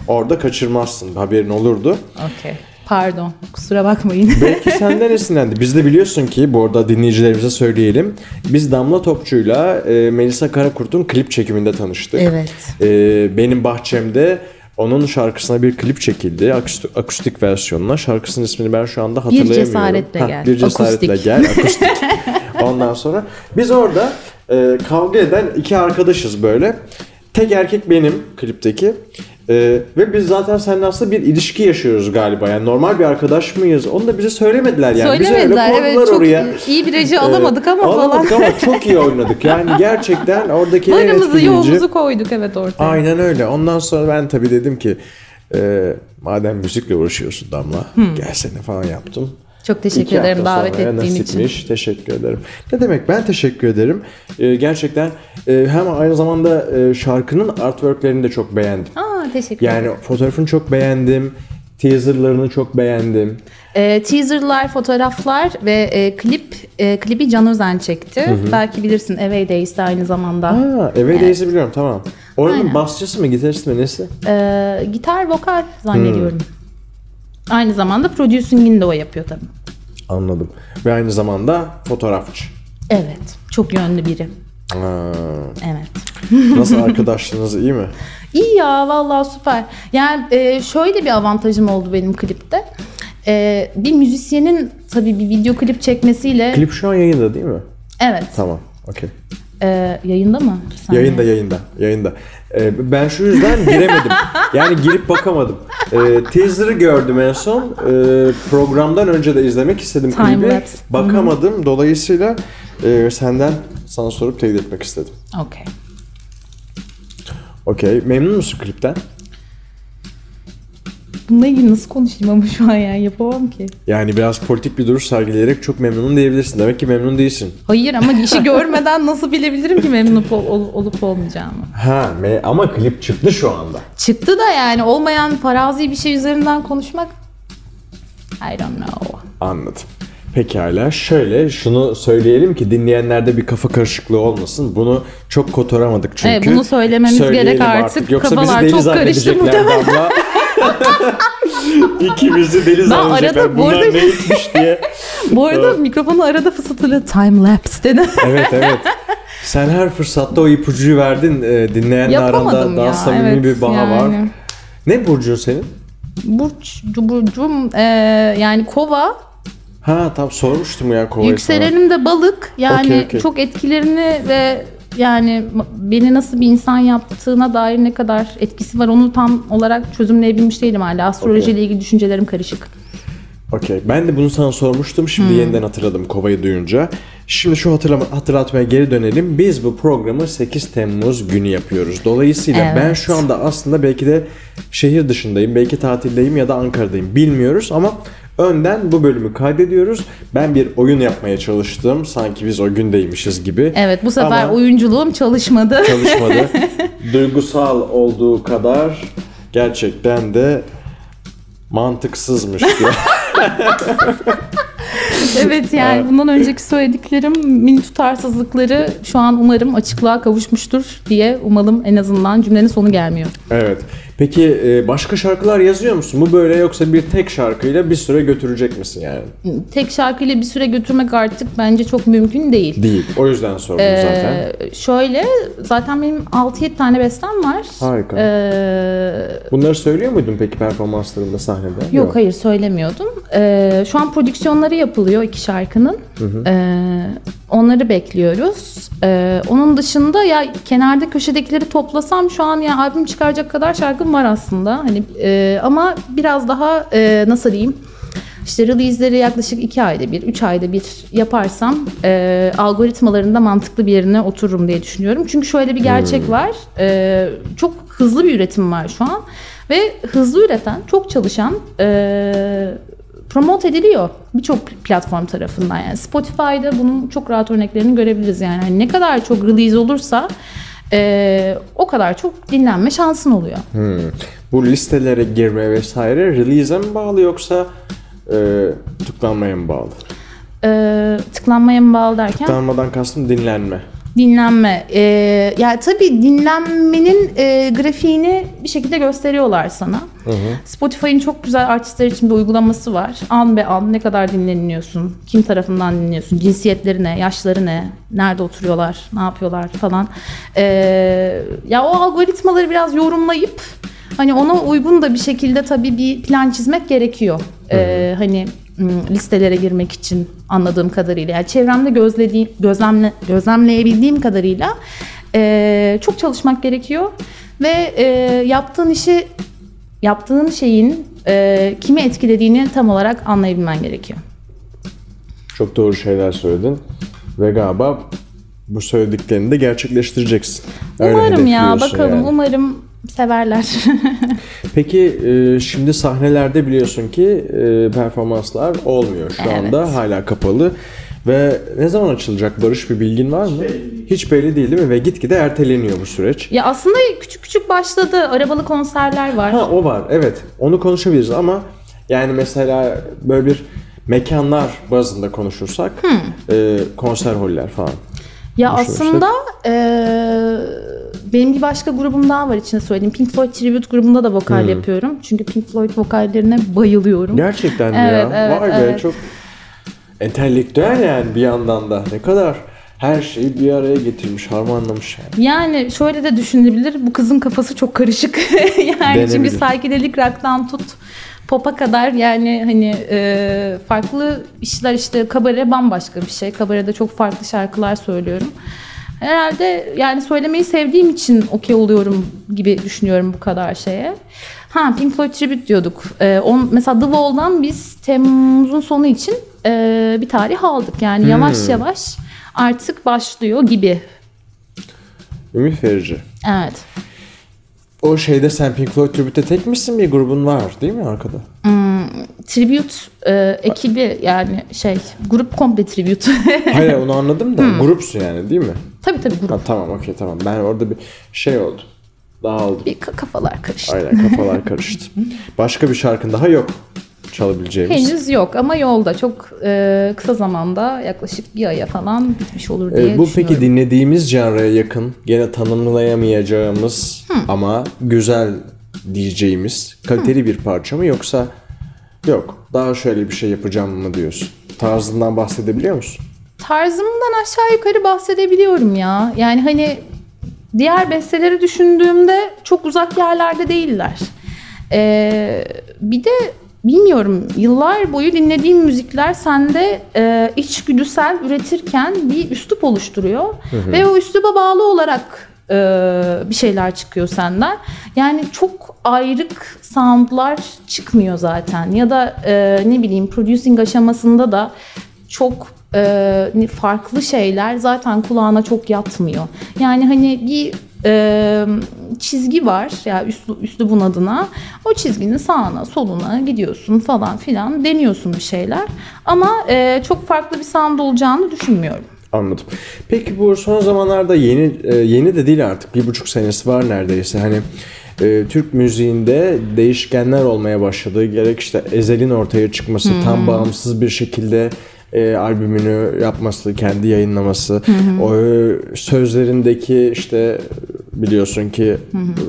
orada kaçırmazsın. Haberin olurdu. Okey. Pardon. Kusura bakmayın. Belki senden esinlendi. Biz de biliyorsun ki bu arada dinleyicilerimize söyleyelim. Biz Damla Topçu'yla e, Melisa Karakurt'un klip çekiminde tanıştık. Evet. E, benim bahçemde onun şarkısına bir klip çekildi. Akustik, akustik versiyonuna. Şarkısının ismini ben şu anda hatırlayamıyorum. cesaretle Hah, gel. Bir cesaretle Akustik. gel. Akustik. Ondan sonra biz orada e, kavga eden iki arkadaşız böyle. Tek erkek benim klipteki. E, ve biz zaten seninle aslında bir ilişki yaşıyoruz galiba. Yani normal bir arkadaş mıyız? Onu da bize söylemediler yani. bize öyle Söylemediler. Evet çok oraya. iyi bir reji Ee, alamadık ama alamadık falan. ama çok iyi oynadık. Yani gerçekten oradaki en etkileyici. yoğumuzu koyduk evet ortaya. Aynen öyle. Ondan sonra ben tabii dedim ki e, madem müzikle uğraşıyorsun Damla gelsene falan yaptım. Çok teşekkür İki ederim davet ettiğin için. nasipmiş. Teşekkür ederim. Ne demek ben teşekkür ederim. E, gerçekten e, hem aynı zamanda e, şarkının artworklerini de çok beğendim. Aa teşekkür Yani ederim. fotoğrafını çok beğendim. Teaserlarını çok beğendim. E, teaserlar, fotoğraflar ve e, klip e, klibi Can Özen çekti. Belki bilirsin Away Days'te aynı zamanda. Ha, Eve Days'i biliyorum tamam. Oranın Aynen. basçısı mı, gitaristi mi, nesi? E, gitar, vokal zannediyorum. Aynı zamanda producing'ini de o yapıyor tabii. Anladım. Ve aynı zamanda fotoğrafçı. Evet. Çok yönlü biri. Ha, Evet. Nasıl arkadaşlığınız iyi mi? İyi ya vallahi süper. Yani e, şöyle bir avantajım oldu benim klipte. E, bir müzisyenin tabii bir video klip çekmesiyle Klip şu an yayında değil mi? evet Tamam. Okey. E, yayında mı? Saniye. Yayında yayında yayında. Ee, ben şu yüzden giremedim. yani girip bakamadım. Ee, teaser'ı gördüm en son. Ee, programdan önce de izlemek istedim Time klibi. lapse. Bakamadım. Dolayısıyla e, senden sana sorup teyit etmek istedim. Okey. Okey. Memnun musun klipten? Bununla ilgili nasıl konuşayım ama şu an yani yapamam ki. Yani biraz politik bir duruş sergileyerek çok memnunum diyebilirsin. Demek ki memnun değilsin. Hayır ama işi görmeden nasıl bilebilirim ki memnun ol- ol- olup olmayacağımı. Ha me- ama klip çıktı şu anda. Çıktı da yani olmayan farazi bir şey üzerinden konuşmak I don't know. Anladım. Pekala şöyle şunu söyleyelim ki dinleyenlerde bir kafa karışıklığı olmasın. Bunu çok kotaramadık çünkü. Evet, bunu söylememiz gerek artık. Yoksa Kafalar bizi deli çok karıştı Damla. İkimizi deli zannedecekler. arada bu Bunlar arada- ne içmiş diye. Bu arada mikrofonu arada fısıltıyla time lapse dedi. Evet evet. Sen her fırsatta o ipucuyu verdin. Ee, dinleyenle aranda Yapamadım daha ya. samimi evet, bir bağ var. yani. Ne burcun senin? Burç, burcum e, yani kova, Ha tam sormuştum ya kovayı sana. yükselenim de balık. Yani Okey, okey. çok etkilerini ve yani beni nasıl bir insan yaptığına dair ne kadar etkisi var onu tam olarak çözümleyebilmiş değilim hala. Astrolojiyle ilgili düşüncelerim karışık. Okey. Ben de bunu sana sormuştum. Şimdi Hmm. yeniden hatırladım kovayı duyunca. Şimdi şu hatırlama, hatırlatmaya geri dönelim. Biz bu programı 8 Temmuz günü yapıyoruz. Dolayısıyla Evet. ben şu anda aslında belki de şehir dışındayım, belki tatildeyim ya da Ankara'dayım. Bilmiyoruz ama önden bu bölümü kaydediyoruz. Ben bir oyun yapmaya çalıştım. Sanki biz o gündeymişiz gibi. Evet bu sefer Ama oyunculuğum çalışmadı. çalışmadı. Duygusal olduğu kadar gerçekten de mantıksızmış. evet yani bundan önceki söylediklerim mini tutarsızlıkları şu an umarım açıklığa kavuşmuştur diye umalım en azından cümlenin sonu gelmiyor. Evet. Peki e, başka şarkılar yazıyor musun? Bu böyle yoksa bir tek şarkıyla bir süre götürecek misin yani? Tek şarkıyla bir süre götürmek artık bence çok mümkün değil. Değil. O yüzden sordum zaten. Ee, şöyle zaten benim 6-7 tane bestem var. Harika. Ee, Bunları söylüyor muydun peki performanslarında sahnede? yok, hayır söylemiyordum. Ee, şu an prodüksiyonları yapılıyor iki şarkının. Ee, onları bekliyoruz. Ee, onun dışında ya kenarda köşedekileri toplasam şu an ya albüm çıkaracak kadar şarkım var aslında. Hani e, ama biraz daha e, nasıl diyeyim? İşte release'leri yaklaşık 2 ayda bir, 3 ayda bir yaparsam e, algoritmalarında mantıklı bir yerine otururum diye düşünüyorum. Çünkü şöyle bir gerçek var. E, çok hızlı bir üretim var şu an. Ve hızlı üreten, çok çalışan e, promote ediliyor birçok platform tarafından. Yani Spotify'da bunun çok rahat örneklerini görebiliriz. Yani Hani ne kadar çok release olursa e, o kadar çok dinlenme şansın oluyor. Hmm. Bu listelere girme vesaire release'e mi bağlı yoksa e, tıklanmaya mı bağlı? E, tıklanmaya mı bağlı derken? Tıklanmadan kastım dinlenme. Dinlenme. Ee, yani tabii dinlenmenin e, grafiğini bir şekilde gösteriyorlar sana. Spotify'ın çok güzel artistler için bir uygulaması var. An be an ne kadar dinleniyorsun, kim tarafından dinliyorsun, cinsiyetleri ne, yaşları ne, nerede oturuyorlar, ne yapıyorlar falan. Ee, ya o algoritmaları biraz yorumlayıp hani ona uygun da bir şekilde tabii bir plan çizmek gerekiyor. Ee, hani listelere girmek için anladığım kadarıyla. Yani çevremde gözlediğim, gözlemle, gözlemleyebildiğim kadarıyla e, çok çalışmak gerekiyor ve e, yaptığın işi yaptığın şeyin e, kimi etkilediğini tam olarak anlayabilmen gerekiyor. Çok doğru şeyler söyledin. Ve galiba bu söylediklerini de gerçekleştireceksin. Öyle umarım ya bakalım yani. umarım severler. Peki e, şimdi sahnelerde biliyorsun ki e, performanslar olmuyor şu Evet. anda hala kapalı ve ne zaman açılacak Barış bir bilgin var mı? Hiç belli değil değil mi? Ve gitgide erteleniyor bu süreç. ya aslında küçük küçük başladı. Arabalı konserler var. Ha o var evet onu konuşabiliriz ama Yani mesela böyle bir mekanlar bazında konuşursak e, konser holler falan. Ya aslında eee, benim bir başka grubum daha var içinde söyleyeyim. Pink Floyd Tribute grubunda da vokal Hmm. yapıyorum. Çünkü Pink Floyd vokallerine bayılıyorum. Gerçekten mi Evet, ya? evet, Vay be evet. çok entelektüel yani bir yandan da. Ne kadar her şeyi bir araya getirmiş, harmanlamış yani. Yani şöyle de düşünülebilir. Bu kızın kafası çok karışık. yani çünkü psychedelic rock'tan tut pop'a kadar yani hani e, farklı işler işte kabare bambaşka bir şey. Kabarede çok farklı şarkılar söylüyorum. Herhalde yani söylemeyi sevdiğim için okey oluyorum gibi düşünüyorum bu kadar şeye. Ha Pink Floyd Tribute diyorduk. Ee, on, mesela The Wall'dan biz Temmuz'un sonu için e, bir tarih aldık. Yani yavaş yavaş artık başlıyor gibi. Ümit verici. Evet. O şeyde sen Pink Floyd Tribute'de tek misin? Bir grubun var değil mi arkada? Tribute e, ekibi yani şey grup komple tribute. Hayır onu anladım da grupsun yani değil mi? tabii tabii grup. Ha, tamam okey tamam. Ben orada bir şey oldu. Dağıldım. Bir ka- kafalar karıştı. Aynen kafalar karıştı. Başka bir şarkın daha yok çalabileceğimiz. Henüz yok ama yolda çok e, kısa zamanda yaklaşık bir aya falan bitmiş olur diye bu düşünüyorum. peki dinlediğimiz janraya yakın, gene tanımlayamayacağımız ama güzel diyeceğimiz kaliteli bir parça mı yoksa yok daha şöyle bir şey yapacağım mı diyorsun? Tarzından bahsedebiliyor musun? Tarzımdan aşağı yukarı bahsedebiliyorum ya. Yani hani diğer besteleri düşündüğümde çok uzak yerlerde değiller. Ee, bir de bilmiyorum yıllar boyu dinlediğim müzikler sende e, içgüdüsel üretirken bir üslup oluşturuyor. Ve o üsluba bağlı olarak bir şeyler çıkıyor senden. Yani çok ayrık soundlar çıkmıyor zaten. Ya da e, ne bileyim producing aşamasında da çok e, farklı şeyler zaten kulağına çok yatmıyor. Yani hani bir e, çizgi var ya yani üslu, üslubun adına. O çizginin sağına soluna gidiyorsun falan filan deniyorsun bir şeyler. Ama e, çok farklı bir sound olacağını düşünmüyorum. Anladım. Peki bu son zamanlarda yeni e, yeni de değil artık bir buçuk senesi var neredeyse. Hani e, Türk müziğinde değişkenler olmaya başladı. Gerek işte Ezel'in ortaya çıkması, tam bağımsız bir şekilde e, albümünü yapması, kendi yayınlaması, o e, sözlerindeki işte biliyorsun ki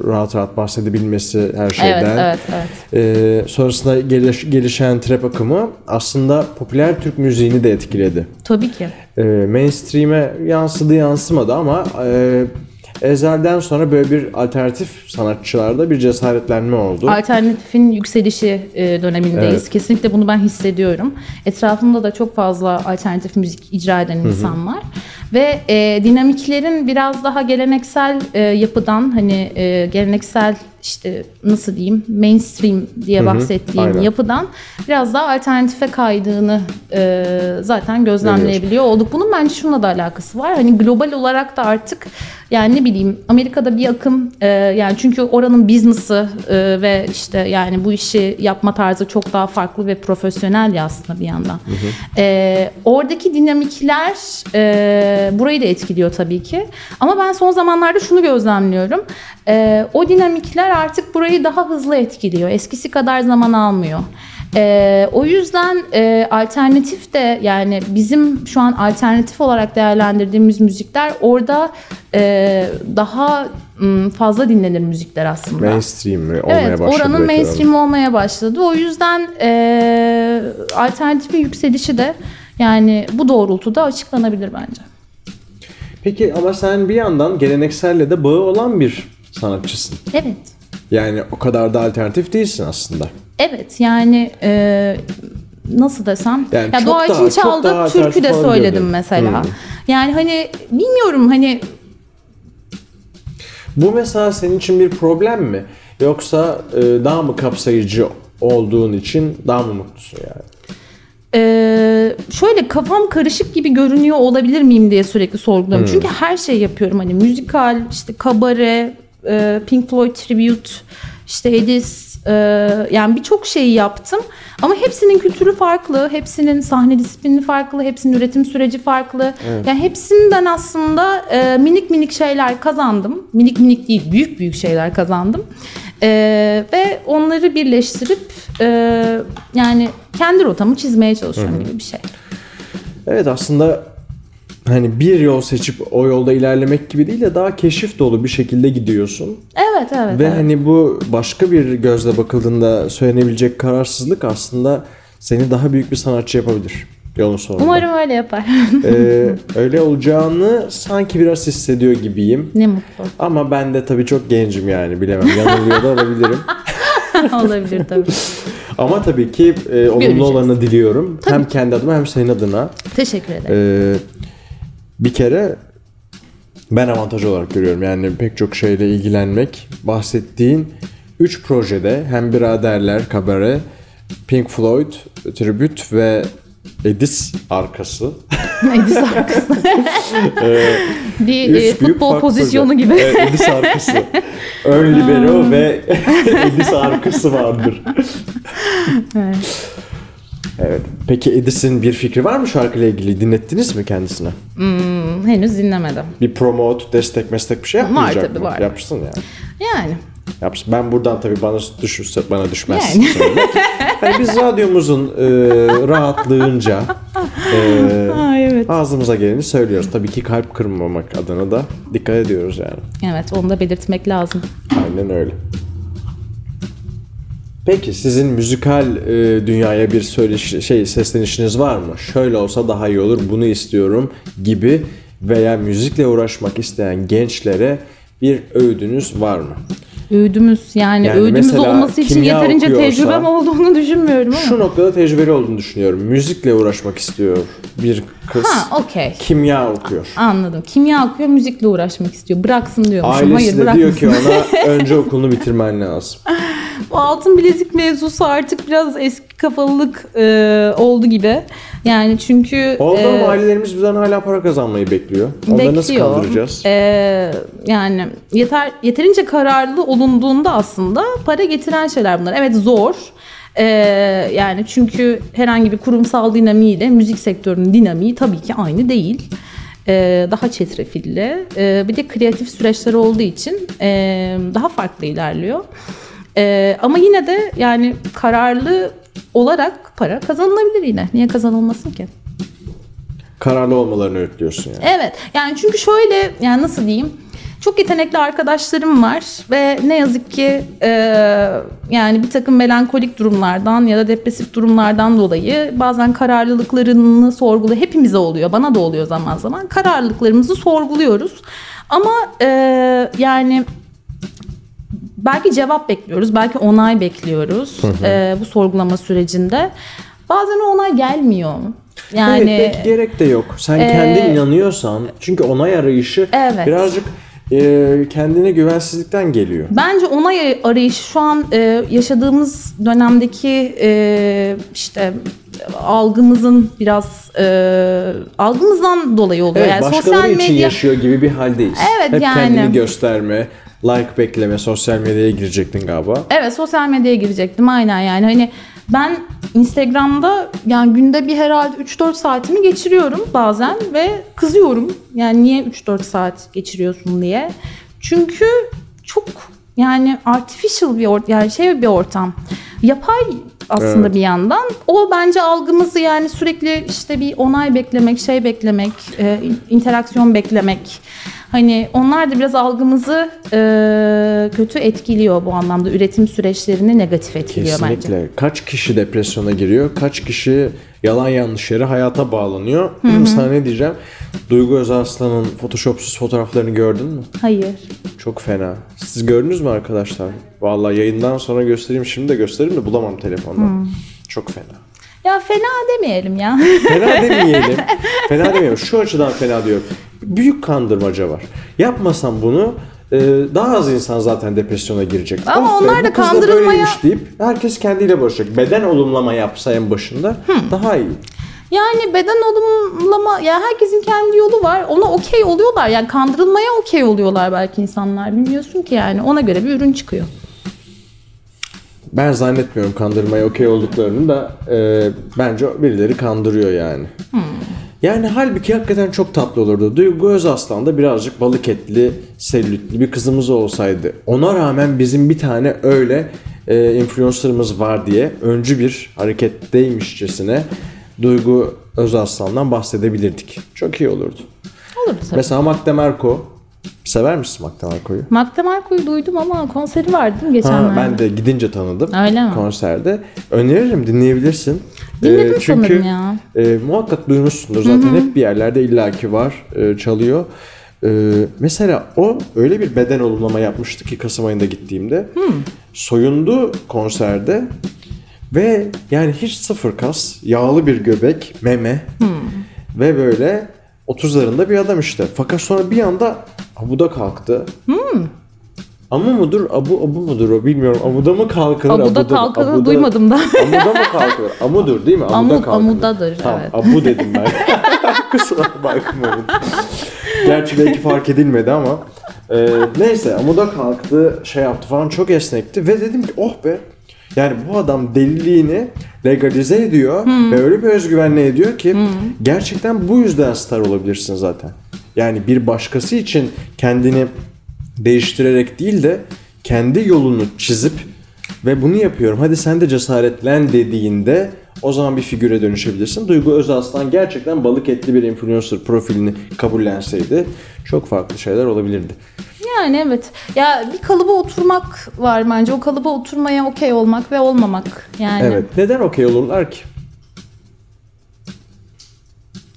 rahat rahat bahsedebilmesi her şeyden. Evet, evet, evet. E, sonrasında geliş- gelişen trap akımı aslında popüler Türk müziğini de etkiledi Tabii ki. e, mainstream'e yansıdı yansımadı ama e, Ezel'den sonra böyle bir alternatif sanatçılarda bir cesaretlenme oldu. Alternatifin yükselişi e, dönemindeyiz. Evet. Kesinlikle bunu ben hissediyorum. Etrafımda da çok fazla alternatif müzik icra eden insan var. Ve e, dinamiklerin biraz daha geleneksel e, yapıdan hani e, geleneksel işte nasıl diyeyim mainstream diye bahsettiğim aynen. yapıdan biraz daha alternatife kaydığını e, zaten gözlemleyebiliyor olduk. Bunun bence şununla da alakası var. Hani global olarak da artık yani ne bileyim Amerika'da bir akım e, yani çünkü oranın business'ı e, ve işte yani bu işi yapma tarzı çok daha farklı ve profesyonel ya aslında bir yandan. E, oradaki dinamikler e, burayı da etkiliyor tabii ki. Ama ben son zamanlarda şunu gözlemliyorum. E, o dinamikler artık burayı daha hızlı etkiliyor. Eskisi kadar zaman almıyor. Ee, o yüzden e, alternatif de yani bizim şu an alternatif olarak değerlendirdiğimiz müzikler orada e, daha m, fazla dinlenir müzikler aslında. mainstream mi olmaya Evet, başladı. oranın mainstream olmaya başladı. O yüzden e, alternatifin yükselişi de yani bu doğrultuda açıklanabilir bence. Peki ama sen bir yandan gelenekselle de bağı olan bir sanatçısın. Evet. Yani o kadar da alternatif değilsin aslında. Evet yani e, nasıl desem Yani ya Doğa için daha türkü de söyledim mesela. Hmm. Yani hani bilmiyorum hani Bu mesela senin için bir problem mi? Yoksa e, daha mı kapsayıcı olduğun için daha mı mutlusun yani? Ee, şöyle kafam karışık gibi görünüyor olabilir miyim diye sürekli sorguluyorum. Çünkü her şey yapıyorum hani müzikal, işte kabare, e, Pink Floyd tribute, işte Edis, e, yani birçok şeyi yaptım. Ama hepsinin kültürü farklı, hepsinin sahne disiplini farklı, hepsinin üretim süreci farklı. Yani hepsinden aslında e, minik minik şeyler kazandım. Minik minik değil, büyük büyük şeyler kazandım. Ee, ve onları birleştirip e, yani kendi rotamı çizmeye çalışıyorum gibi bir şey. Evet aslında hani bir yol seçip o yolda ilerlemek gibi değil de daha keşif dolu bir şekilde gidiyorsun. Evet evet. Ve evet. hani bu başka bir gözle bakıldığında söylenebilecek kararsızlık aslında seni daha büyük bir sanatçı yapabilir yolun sonunda. Umarım öyle yapar. Ee, öyle olacağını sanki biraz hissediyor gibiyim. ne mutlu. Ama ben de tabii çok gencim yani bilemem. Yanılıyor da olabilirim. Olabilir tabii. Ama tabii ki e, olumlu olanı diliyorum. Hem kendi adıma hem senin adına. Teşekkür ederim. Ee, bir kere ben avantaj olarak görüyorum. Yani pek çok şeyle ilgilenmek. Bahsettiğin 3 projede hem Biraderler, Kabare, Pink Floyd, Tribute ve Edis arkası. Edis arkası. bir Üç e, futbol pozisyonu proje. gibi. Evet, Edis arkası. Ön libero ve Edis arkası vardır. Evet. Evet. Peki Edis'in bir fikri var mı şarkıyla ilgili? Dinlettiniz mi kendisine? Hmm, henüz dinlemedim. Bir promote, destek, meslek bir şey Var yapmayacak tabii, mı? var. Yapsın yani. Yani. Yapsın. Ben buradan tabii bana düşürse bana düşmez. Yani. Yani biz radyomuzun e, rahatlığınca e, Ay evet. ağzımıza geleni söylüyoruz. Tabii ki kalp kırmamak adına da dikkat ediyoruz yani. Evet onu da belirtmek lazım. Aynen öyle. Peki sizin müzikal e, dünyaya bir söyleş şey seslenişiniz var mı? Şöyle olsa daha iyi olur, bunu istiyorum gibi veya müzikle uğraşmak isteyen gençlere bir öğüdünüz var mı? Öğüdümüz yani, Yani öğüdümüz olması için yeterince okuyorsa- tecrübem olduğunu düşünmüyorum ama. Şu noktada tecrübeli olduğunu düşünüyorum. Müzikle uğraşmak istiyor bir kız. Ha okey. Kimya okuyor. Anladım. Kimya okuyor, müzikle uğraşmak istiyor. Bıraksın diyormuşum. Ailesi Hayır de diyor bırakmasın. ki ona önce okulunu bitirmen lazım. Bu altın bilezik mevzusu artık biraz eski kafalılık e, oldu gibi. Yani çünkü Oldu e, ailelerimiz bizden hala para kazanmayı bekliyor. Onları nasıl bekliyor. kandıracağız? E, yani yeter yeterince kararlı olunduğunda aslında para getiren şeyler bunlar. Evet zor. E, yani çünkü herhangi bir kurumsal dinamiğiyle müzik sektörünün dinamiği tabii ki aynı değil. E, daha çetrefilli. E, bir de kreatif süreçler olduğu için e, daha farklı ilerliyor. E, ama yine de yani kararlı olarak para kazanılabilir yine. Niye kazanılmasın ki? Kararlı olmalarını öğütlüyorsun yani. Evet. Yani çünkü şöyle yani nasıl diyeyim? Çok yetenekli arkadaşlarım var ve ne yazık ki e, yani bir takım melankolik durumlardan ya da depresif durumlardan dolayı bazen kararlılıklarını sorgulu hepimize oluyor bana da oluyor zaman zaman kararlılıklarımızı sorguluyoruz ama e, yani belki cevap bekliyoruz belki onay bekliyoruz e, bu sorgulama sürecinde bazen o onay gelmiyor yani evet belki gerek de yok. Sen kendin inanıyorsan çünkü onay arayışı Evet. birazcık e, kendine güvensizlikten geliyor. Bence onay arayışı şu an e, yaşadığımız dönemdeki e, işte algımızın biraz e, algımızdan dolayı oluyor. Evet, yani başkaları sosyal için medya yaşıyor gibi bir haldeyiz. Evet, Hep yani. kendini gösterme, like bekleme, sosyal medyaya girecektin galiba. Evet sosyal medyaya girecektim aynen yani hani ben Instagram'da yani günde bir herhalde 3-4 saatimi geçiriyorum bazen ve kızıyorum. Yani niye 3-4 saat geçiriyorsun diye. Çünkü çok yani artificial bir ortam yani şey bir ortam. Yapay aslında Evet. bir yandan. O bence algımızı yani sürekli işte bir onay beklemek, şey beklemek, e, interaksiyon beklemek. Hani onlar da biraz algımızı e, kötü etkiliyor bu anlamda. Üretim süreçlerini negatif etkiliyor bence. Kesinlikle. Kaç kişi depresyona giriyor, kaç kişi yalan yanlış yere hayata bağlanıyor. Sana ne diyeceğim? Duygu Özarslan'ın photoshopsuz fotoğraflarını gördün mü? Hayır. Çok fena. Siz gördünüz mü arkadaşlar? Vallahi yayından sonra göstereyim. Şimdi de göstereyim de bulamam telefonda. Çok fena. Ya fena demeyelim ya. Fena demeyelim. fena demeyelim. Şu açıdan fena diyorum. Büyük kandırmaca var. Yapmasam bunu e, daha az insan zaten depresyona girecek. Ama Oh be, onlar da bu kız kandırılmaya- böyleymiş deyip herkes kendiyle barışacak. Beden olumlama yapsa en başında daha iyi. yani beden olumlama ya herkesin kendi yolu var. Ona okey oluyorlar. Yani kandırılmaya okey oluyorlar belki insanlar. Bilmiyorsun ki yani. Ona göre bir ürün çıkıyor. Ben zannetmiyorum kandırmaya okey olduklarını da e, bence birileri kandırıyor yani. Yani halbuki hakikaten çok tatlı olurdu. Duygu Özaslan da birazcık balık etli, selülitli bir kızımız olsaydı. Ona rağmen bizim bir tane öyle e, influencer'ımız var diye öncü bir hareketteymişçesine Duygu Özaslan'dan bahsedebilirdik. Çok iyi olurdu. Olur tabii. Mesela Magda Merko. Sever misin Magda Merko'yu? Magda Marco'yu duydum ama konseri vardı değil mi Ha, geçenlerde? ben de gidince tanıdım Öyle mi? konserde. Öneririm dinleyebilirsin. Dinledim Ee, çünkü sanırım ya. e, muhakkak duymuşsundur zaten hep bir yerlerde illaki var e, çalıyor. E, mesela o öyle bir beden olumlama yapmıştı ki Kasım ayında gittiğimde. Soyundu konserde ve yani hiç sıfır kas, yağlı bir göbek, meme ve böyle 30'larında bir adam işte. Fakat sonra bir anda abuda kalktı. Amu mudur, abu abu mudur o bilmiyorum. Amuda mı kalkılır? Amuda abuda- kalkanı abuda- duymadım da. Amuda mı kalkılır? Amudur değil mi? Amuda Amud- kalkılır. amudadır, Tamam, evet. abu dedim ben. Kusura bakmayın. Gerçi belki fark edilmedi ama. e, neyse amuda kalktı, şey yaptı falan çok esnekti ve dedim ki oh be. Yani bu adam deliliğini legalize ediyor ve öyle bir özgüvenle ediyor ki gerçekten bu yüzden star olabilirsin zaten. Yani bir başkası için kendini değiştirerek değil de kendi yolunu çizip ve bunu yapıyorum hadi sen de cesaretlen dediğinde o zaman bir figüre dönüşebilirsin. Duygu Özaslan gerçekten balık etli bir influencer profilini kabullenseydi çok farklı şeyler olabilirdi. Yani evet. Ya bir kalıba oturmak var bence. O kalıba oturmaya okey olmak ve olmamak. Yani Evet. Neden okey olurlar ki?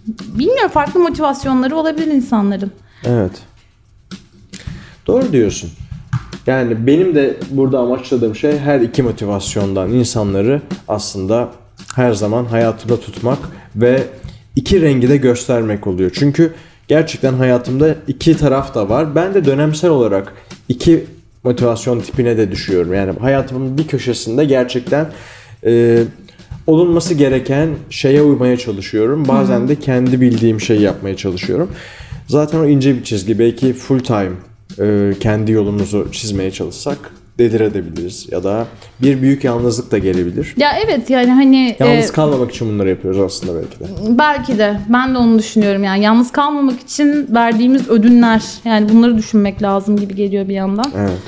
bilmiyorum farklı motivasyonları olabilir insanların. Evet. Doğru diyorsun. Yani benim de burada amaçladığım şey her iki motivasyondan insanları aslında her zaman hayatımda tutmak ve iki rengi de göstermek oluyor. Çünkü gerçekten hayatımda iki taraf da var. Ben de dönemsel olarak iki motivasyon tipine de düşüyorum. Yani hayatımın bir köşesinde gerçekten e, olunması gereken şeye uymaya çalışıyorum. Bazen de kendi bildiğim şeyi yapmaya çalışıyorum. Zaten o ince bir çizgi. Belki full time e, kendi yolumuzu çizmeye çalışsak dedirebiliriz ya da bir büyük yalnızlık da gelebilir. Ya evet yani hani Yalnız e, kalmamak için bunları yapıyoruz aslında belki de. belki de ben de onu düşünüyorum yani yalnız kalmamak için verdiğimiz ödünler yani bunları düşünmek lazım gibi geliyor bir yandan. Evet.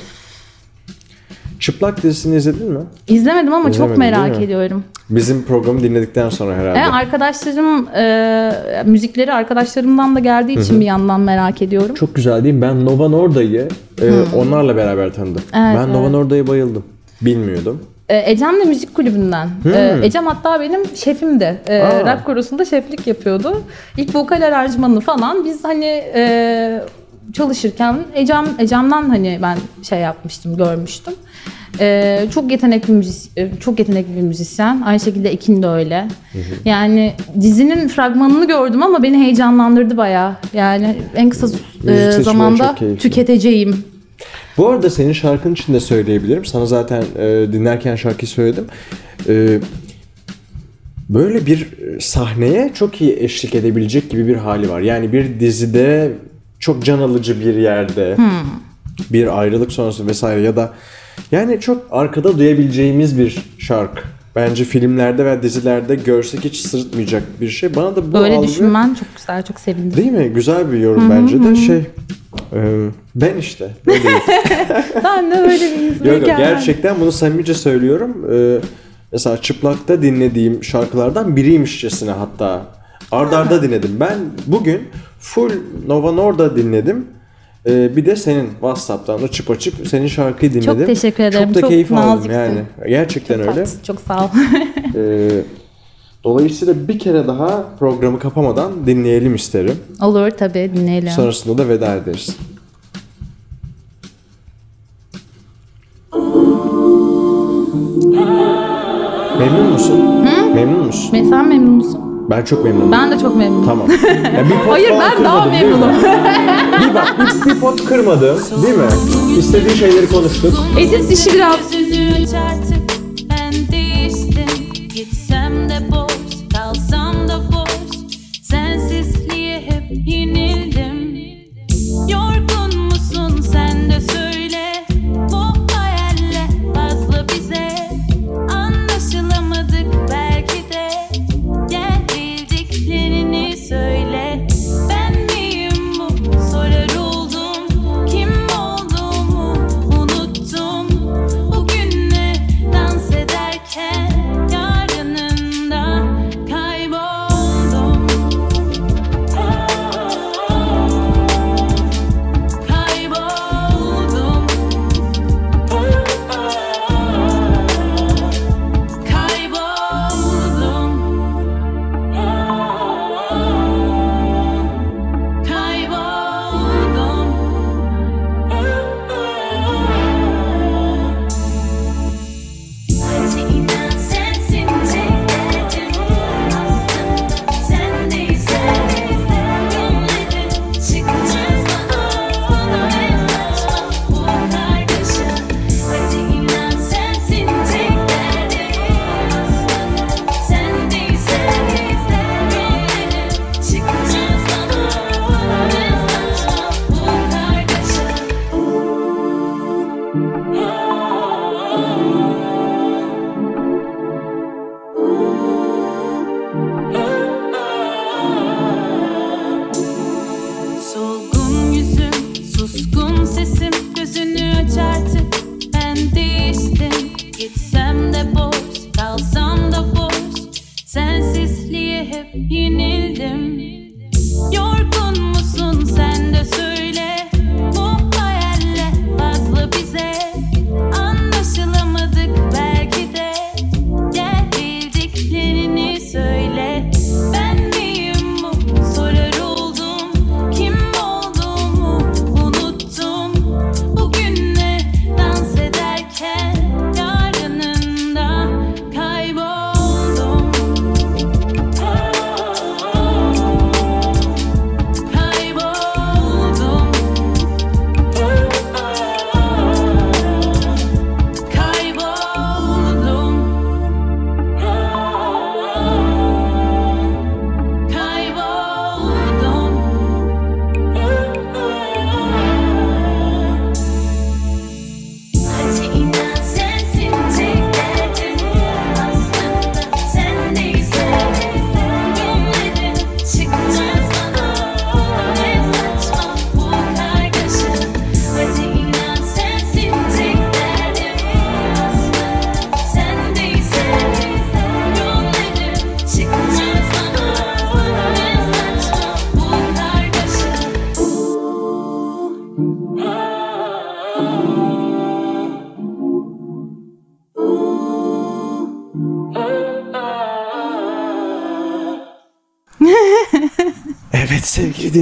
Çıplak dizisini izledin mi? İzlemedim ama İzlemedin, çok merak ediyorum. Bizim programı dinledikten sonra herhalde. E, arkadaşlarım e, müzikleri arkadaşlarımdan da geldiği için bir yandan merak ediyorum. Çok güzel değil mi? Ben Nova Norda'yı e, onlarla beraber tanıdım. Evet, ben Nova evet. Norda'ya bayıldım. Bilmiyordum. E, Ecem de müzik kulübünden. E, Ecem hatta benim şefimdi. E, Aa. rock korosunda şeflik yapıyordu. İlk vokal aranjmanı falan. Biz hani e, çalışırken Ecem Ecem'den hani ben şey yapmıştım, görmüştüm. E, çok yetenekli müzis e, çok yetenekli bir müzisyen. Aynı şekilde Ekin de öyle. Yani dizinin fragmanını gördüm ama beni heyecanlandırdı bayağı. Yani en kısa e, zamanda tüketeceğim. Bu arada senin şarkın için de söyleyebilirim. Sana zaten e, dinlerken şarkıyı söyledim. E, böyle bir sahneye çok iyi eşlik edebilecek gibi bir hali var. Yani bir dizide çok can alıcı bir yerde bir ayrılık sonrası vesaire ya da yani çok arkada duyabileceğimiz bir şarkı. Bence filmlerde ve dizilerde görsek hiç sırıtmayacak bir şey. Bana da bu Böyle algı- düşünmen çok güzel, çok sevindim. Değil mi? Güzel bir yorum bence de şey. e, ben işte. Ben de öyle bir Yok yok gerçekten bunu samimice söylüyorum. Ee, mesela çıplakta dinlediğim şarkılardan biriymişçesine hatta. Arda arda dinledim. Ben bugün full Nova Norda dinledim. Ee, bir de senin WhatsApp'tan açıp açıp senin şarkıyı dinledim. Çok teşekkür ederim. Çok da Çok keyif aldım naziksin. yani. Gerçekten öyle. Tatlısın, Çok sağ ol. Ee, dolayısıyla bir kere daha programı kapamadan dinleyelim isterim. Olur tabii dinleyelim. Sonrasında da veda ederiz. Memnun musun? Memnun musun? Sen memnun musun? Ben çok memnunum. Ben de çok memnunum. Tamam. Ya bir pot Hayır falan ben daha kırmadım, değil mi? memnunum. Bir bak bir, bir pot kırmadım değil mi? İstediği şeyleri konuştuk. Edis işi biraz artık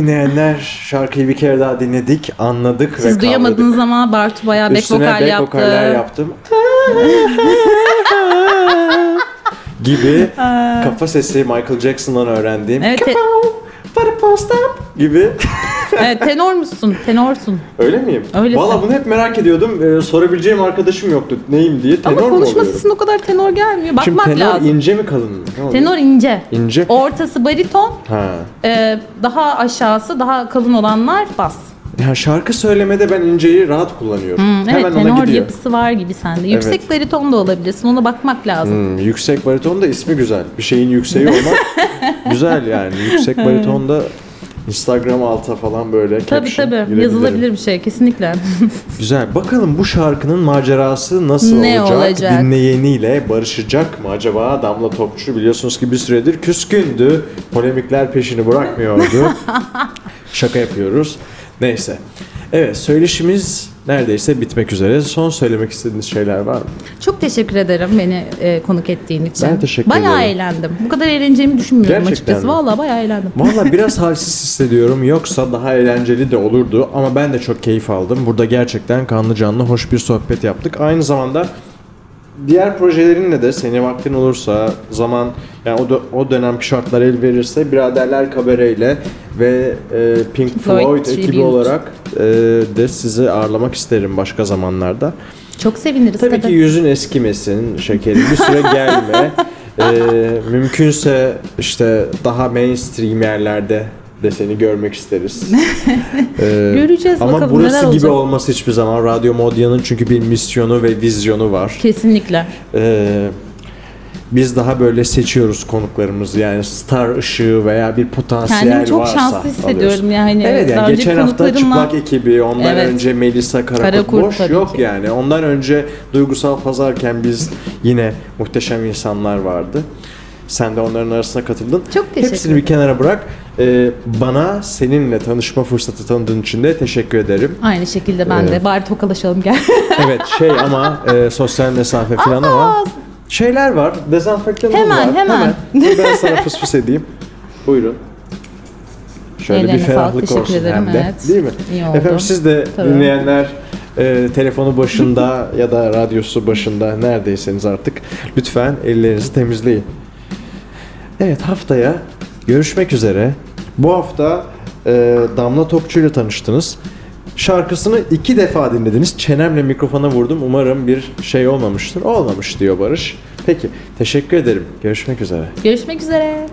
dinleyenler şarkıyı bir kere daha dinledik, anladık ve Siz duyamadınız ama Bartu bayağı back Üstüne vokal back yaptı. vokaller yaptım. gibi kafa sesi Michael Jackson'dan öğrendiğim Evet, gibi. Evet tenor musun? Tenorsun. Öyle miyim? Öylesin. Valla bunu hep merak ediyordum. Ee, sorabileceğim arkadaşım yoktu. Neyim diye. Tenor Ama mu konuşma sesin o kadar tenor gelmiyor. Şimdi Bakmak tenor lazım. ince mi kalın mı? Ne oluyor? Tenor ince. İnce. Ortası bariton, Ha. e, daha aşağısı daha kalın olanlar bas. Ya şarkı söylemede ben inceyi rahat kullanıyorum. Hmm, Hemen evet ona tenor gidiyor. yapısı var gibi sende. Yüksek Evet. bariton da olabilirsin. Ona bakmak lazım. Hmm, yüksek bariton da ismi güzel. Bir şeyin yükseği olmak güzel yani. Yüksek bariton da Instagram alta falan böyle Tabii caption tabii girebilirim. yazılabilir bir şey kesinlikle. Güzel. Bakalım bu şarkının macerası nasıl Ne olacak? olacak? Dinleyeniyle barışacak mı acaba? Damla Topçu biliyorsunuz ki bir süredir küskündü. Polemikler peşini bırakmıyordu. Şaka yapıyoruz. Neyse. Evet söyleşimiz neredeyse bitmek üzere. Son söylemek istediğiniz şeyler var mı? Çok teşekkür ederim beni e, konuk ettiğin için. Ben teşekkür bayağı ederim. eğlendim. Bu kadar eğleneceğimi düşünmüyorum Gerçekten açıkçası. mi? Vallahi bayağı eğlendim. Valla biraz halsiz hissediyorum. Yoksa daha eğlenceli de olurdu. Ama ben de çok keyif aldım. Burada gerçekten kanlı canlı hoş bir sohbet yaptık. Aynı zamanda diğer projelerinle de seni vaktin olursa zaman yani o, dö- o dönemki şartlar el verirse Biraderler Kabare'yle ve e, Pink Floyd Floyd, ekibi Tribute. olarak e, de sizi ağırlamak isterim başka zamanlarda. Çok seviniriz Tabii ki yüzün eskimesin şekerim. Bir süre gelme. Ee, mümkünse işte daha mainstream yerlerde de seni görmek isteriz. Ee, Göreceğiz ama bakalım burası neler gibi olacak. olması hiçbir zaman Radyo Modya'nın çünkü bir misyonu ve vizyonu var. Kesinlikle. Ee, biz daha böyle seçiyoruz konuklarımızı yani star ışığı veya bir potansiyel Kendimi çok varsa şanslı hissediyorum alıyoruz. yani. Evet yani geçen hafta Çıplak ekibi, ondan Evet. önce Melisa Karakurt, Karakurt boş yok ki. yani. Ondan önce Duygusal Pazarken biz yine muhteşem insanlar vardı. Sen de onların arasına katıldın. Çok teşekkür Hepsini bir kenara bırak. Ee, bana seninle tanışma fırsatı tanıdığın için de teşekkür ederim. Aynı şekilde ben de. Bari tokalaşalım gel. Evet şey ama e, sosyal mesafe falan ama şeyler var. Dezenfektanımız Hemen, var. hemen. Ben sana fıs fıs edeyim. Buyurun. Şöyle Ellerine bir sağlık, ferahlık teşekkür olsun ederim, hem de. evet. Değil mi? İyi oldu. Efendim siz de Tabii. dinleyenler e, telefonu başında ya da radyosu başında neredeyseniz artık lütfen ellerinizi temizleyin. Evet haftaya görüşmek üzere. Bu hafta e, Damla Topçu ile tanıştınız. Şarkısını iki defa dinlediniz. Çenemle mikrofona vurdum. Umarım bir şey olmamıştır. Olmamış diyor Barış. Peki teşekkür ederim. Görüşmek üzere. Görüşmek üzere.